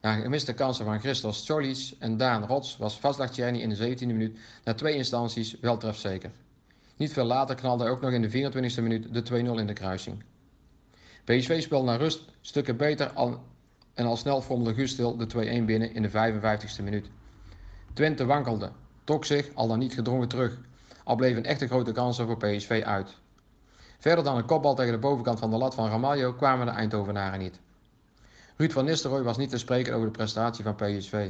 Na gemiste kansen van Christos Solis en Daan Rots was Vaslag Tjerni in de 17e minuut na twee instanties wel trefzeker. Niet veel later knalde ook nog in de 24e minuut de 2-0 in de kruising. PSV speelde naar rust stukken beter en al snel vormde Gustil de 2-1 binnen in de 55e minuut. Twente wankelde, trok zich al dan niet gedrongen terug, al bleven echte grote kansen voor PSV uit. Verder dan een kopbal tegen de bovenkant van de lat van Ramaljo kwamen de Eindhovenaren niet. Ruud van Nistelrooy was niet te spreken over de prestatie van PSV.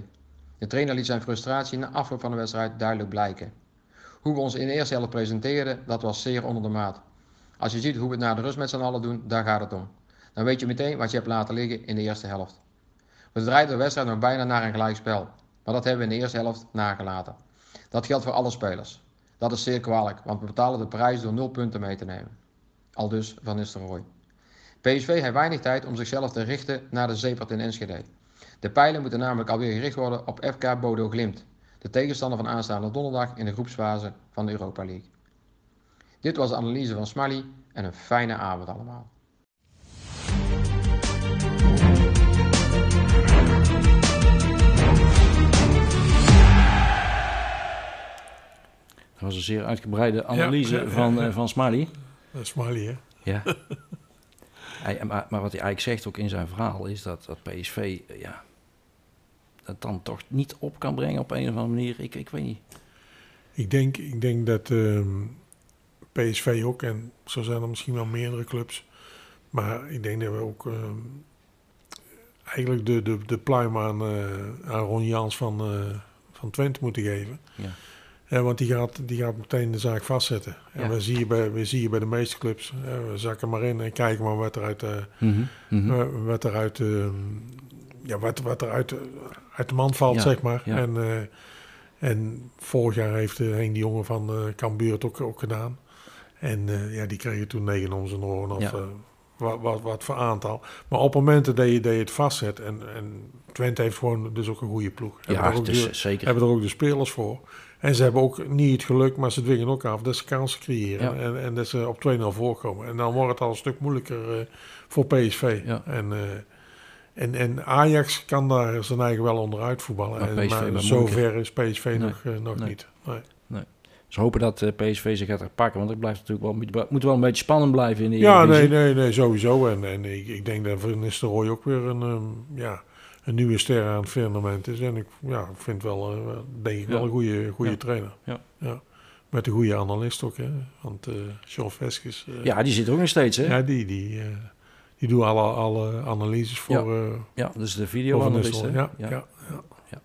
De trainer liet zijn frustratie na afloop van de wedstrijd duidelijk blijken. Hoe we ons in de eerste helft presenteerden, dat was zeer onder de maat. Als je ziet hoe we het na de rust met z'n allen doen, daar gaat het om. Dan weet je meteen wat je hebt laten liggen in de eerste helft. We draaiden de wedstrijd nog bijna naar een gelijkspel, maar dat hebben we in de eerste helft nagelaten. Dat geldt voor alle spelers. Dat is zeer kwalijk, want we betalen de prijs door nul punten mee te nemen. Al dus Van Nistelrooy. PSV heeft weinig tijd om zichzelf te richten naar de zeepert in Enschede. De pijlen moeten namelijk alweer gericht worden op FK Bodo Glimt, de tegenstander van aanstaande donderdag in de groepsfase van de Europa League. Dit was de analyse van Smally en een fijne avond allemaal. Dat was een zeer uitgebreide analyse ja, ja, van, ja. eh, van Smiley. Dat is Smiley, hè? Ja. Hij- maar, maar wat hij eigenlijk zegt ook in zijn verhaal is dat, dat PSV eh, ja, dat dan toch niet op kan brengen op een of andere manier. Ik, ik weet niet. Ik denk, ik denk dat ehm, PSV ook, en zo zijn er misschien wel meerdere clubs, maar ik denk dat we ook ehm, eigenlijk de, de, de pluim aan, eh, aan Ron Jans van, eh, van Twente moeten geven. Ja. Ja, want die gaat, die gaat meteen de zaak vastzetten. En Ja. we, zien bij, we zien bij de meeste clubs, we zakken maar in en kijken maar wat eruit, Mhm, mhm. eh, wat eruit, ehm, ja, wat, wat eruit eh, uit de mand valt, Ja, zeg maar. ja. En, eh, en vorig jaar heeft uh, een die jongen van Cambuur het ook, ook gedaan. En ja, die kregen toen negen om zijn oren of Ja. wat, wat, wat voor aantal. Maar op momenten dat je, dat je het vastzet, en, en Twente heeft gewoon dus ook een goede ploeg. Hebben Ja, er ook dus de- zeker. hebben er ook de spelers voor. En ze hebben ook niet het geluk, maar ze dwingen ook af dat ze kansen creëren. Ja. En, en dat ze op 2-0 voorkomen. En dan wordt het al een stuk moeilijker eh, voor PSV. Ja. En, eh, en, en Ajax kan daar zijn eigen wel onderuit voetballen. Maar En- maar zover is PSV Nee. nog, eh, nog Nee. niet. Nee. Ze hopen dat PSV zich gaat herpakken, want het blijft natuurlijk wel, moet, wel een beetje spannend blijven in de Ja, nee, nee, nee, sowieso. En, en ik, ik denk dat Van Nistelrooy ook weer een, ehm, ja, een nieuwe ster aan het firmament is. En ik ja, ik vind wel, eh, denk ik Ja. wel een goede, goede Ja. trainer. Ja. Met een goede analist ook, hè. Want eh John Veskes... eh, Ja, die zit er ook nog steeds, hè? Ja, Ja, die, die, eh, die doen alle, alle analyses voor, Ja. eh dus de? Nistelrooy. Ja, ja. ja.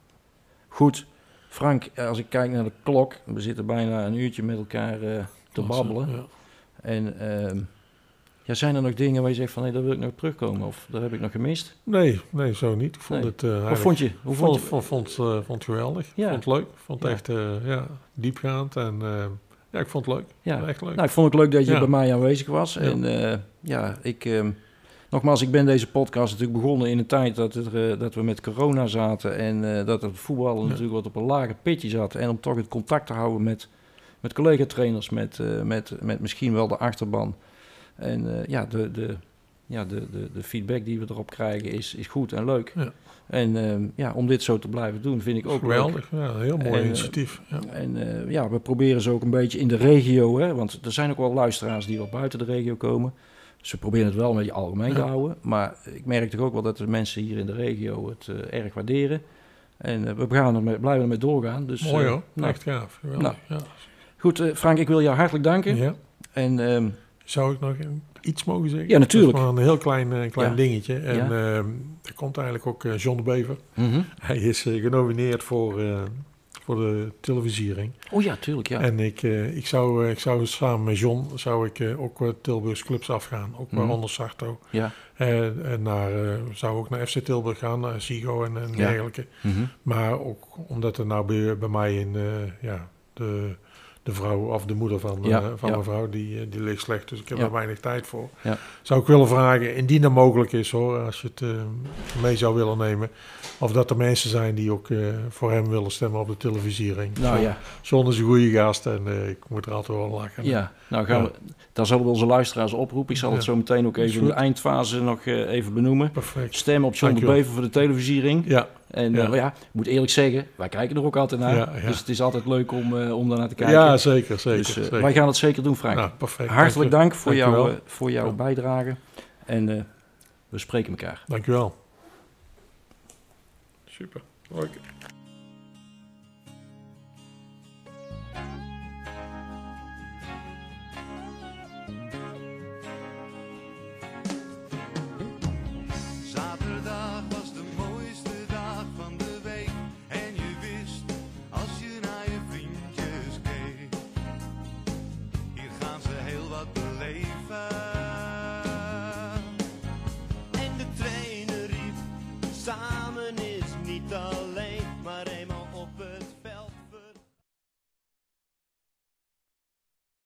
Goed. Frank, als ik kijk naar de klok, we zitten bijna een uurtje met elkaar eh, te Klasse, babbelen. ja. En ehm, ja, zijn er nog dingen waar je zegt van, nee, daar wil ik nog terugkomen of daar heb ik nog gemist? Nee, nee, zo niet. Ik vond Nee. het... Hoe eigenlijk- vond je? Hoe vond je? vond, vond, vond, eh, vond geweldig. Ja. Vond het leuk. Vond het Ja. echt eh, ja, diepgaand. En ja, ik vond het leuk. Ja. Echt leuk. Nou, ik vond het leuk dat je Ja. bij mij aanwezig was. En ja, ik... ehm, nogmaals, ik ben deze podcast natuurlijk begonnen in een tijd dat, er, dat we met corona zaten. En dat het voetballen natuurlijk wat op een lager pitje zat. En om toch het contact te houden met, met collega-trainers, met, met, met misschien wel de achterban. En eh, ja, de, de, ja de, de, de feedback die we erop krijgen is, is goed en leuk. Ja. En ehm, ja, om dit zo te blijven doen vind ik ook leuk. geweldig. Ja, een heel mooi En, eh, initiatief. Ja. En eh, ja, we proberen ze ook een beetje in de regio, hè, want er zijn ook wel luisteraars die wat buiten de regio komen. Dus we proberen het wel een beetje algemeen te Ja. houden. Maar ik merk toch ook wel dat de mensen hier in de regio het erg waarderen. En we gaan er mee, blijven ermee doorgaan. Dus, mooi hoor. nou, Echt gaaf. Geweldig. ja. goed, Frank, ik wil jou hartelijk danken. Ja. En ehm, Zou ik nog iets mogen zeggen? Ja, natuurlijk. Dat is maar een heel klein, eh, klein Ja. dingetje. En Ja. ehm, er komt eigenlijk ook eh, John de Bever. mhm. Hij is eh, genomineerd voor, eh, voor de televisiering. Oh ja, tuurlijk, ja. En ik, eh, ik, zou, eh, ik zou samen met John zou ik, eh, ook Tilburgs clubs afgaan. Ook Mhm. waaronder Sarto. ja. En, en naar, eh, zou ook naar FC Tilburg gaan, naar Sigo en, en Ja. dergelijke. Mhm. Maar ook omdat er nou bij, bij mij in eh, ja, de, de vrouw of de moeder van, Ja, eh, van ja. mijn vrouw, die, eh, die ligt slecht. Dus ik heb Ja. er weinig tijd voor. Ja. Zou ik willen vragen, indien dat mogelijk is hoor, als je het eh, mee zou willen nemen. Of dat er mensen zijn die ook voor hem willen stemmen op de televisiering. Nou ja, John is een goede gast en ik moet er altijd wel lachen. ja. Nou gaan we, daar zullen we onze luisteraars oproepen. Ik zal het zo meteen ook even in de eindfase nog even benoemen. Perfect. Stem op John de. Bever voor de televisiering. Ja, En Ja. ja. ja, ik moet eerlijk zeggen, wij kijken er ook altijd naar. Ja, ja. Dus het is altijd leuk om, eh om daar naar te kijken. ja zeker, zeker. dus, eh, zeker. wij gaan het zeker doen, Frank. Nou, perfect. Hartelijk dank voor, jou, eh, voor jouw Ja. bijdrage. En eh, we spreken elkaar. Dankjewel. Super. Leuk.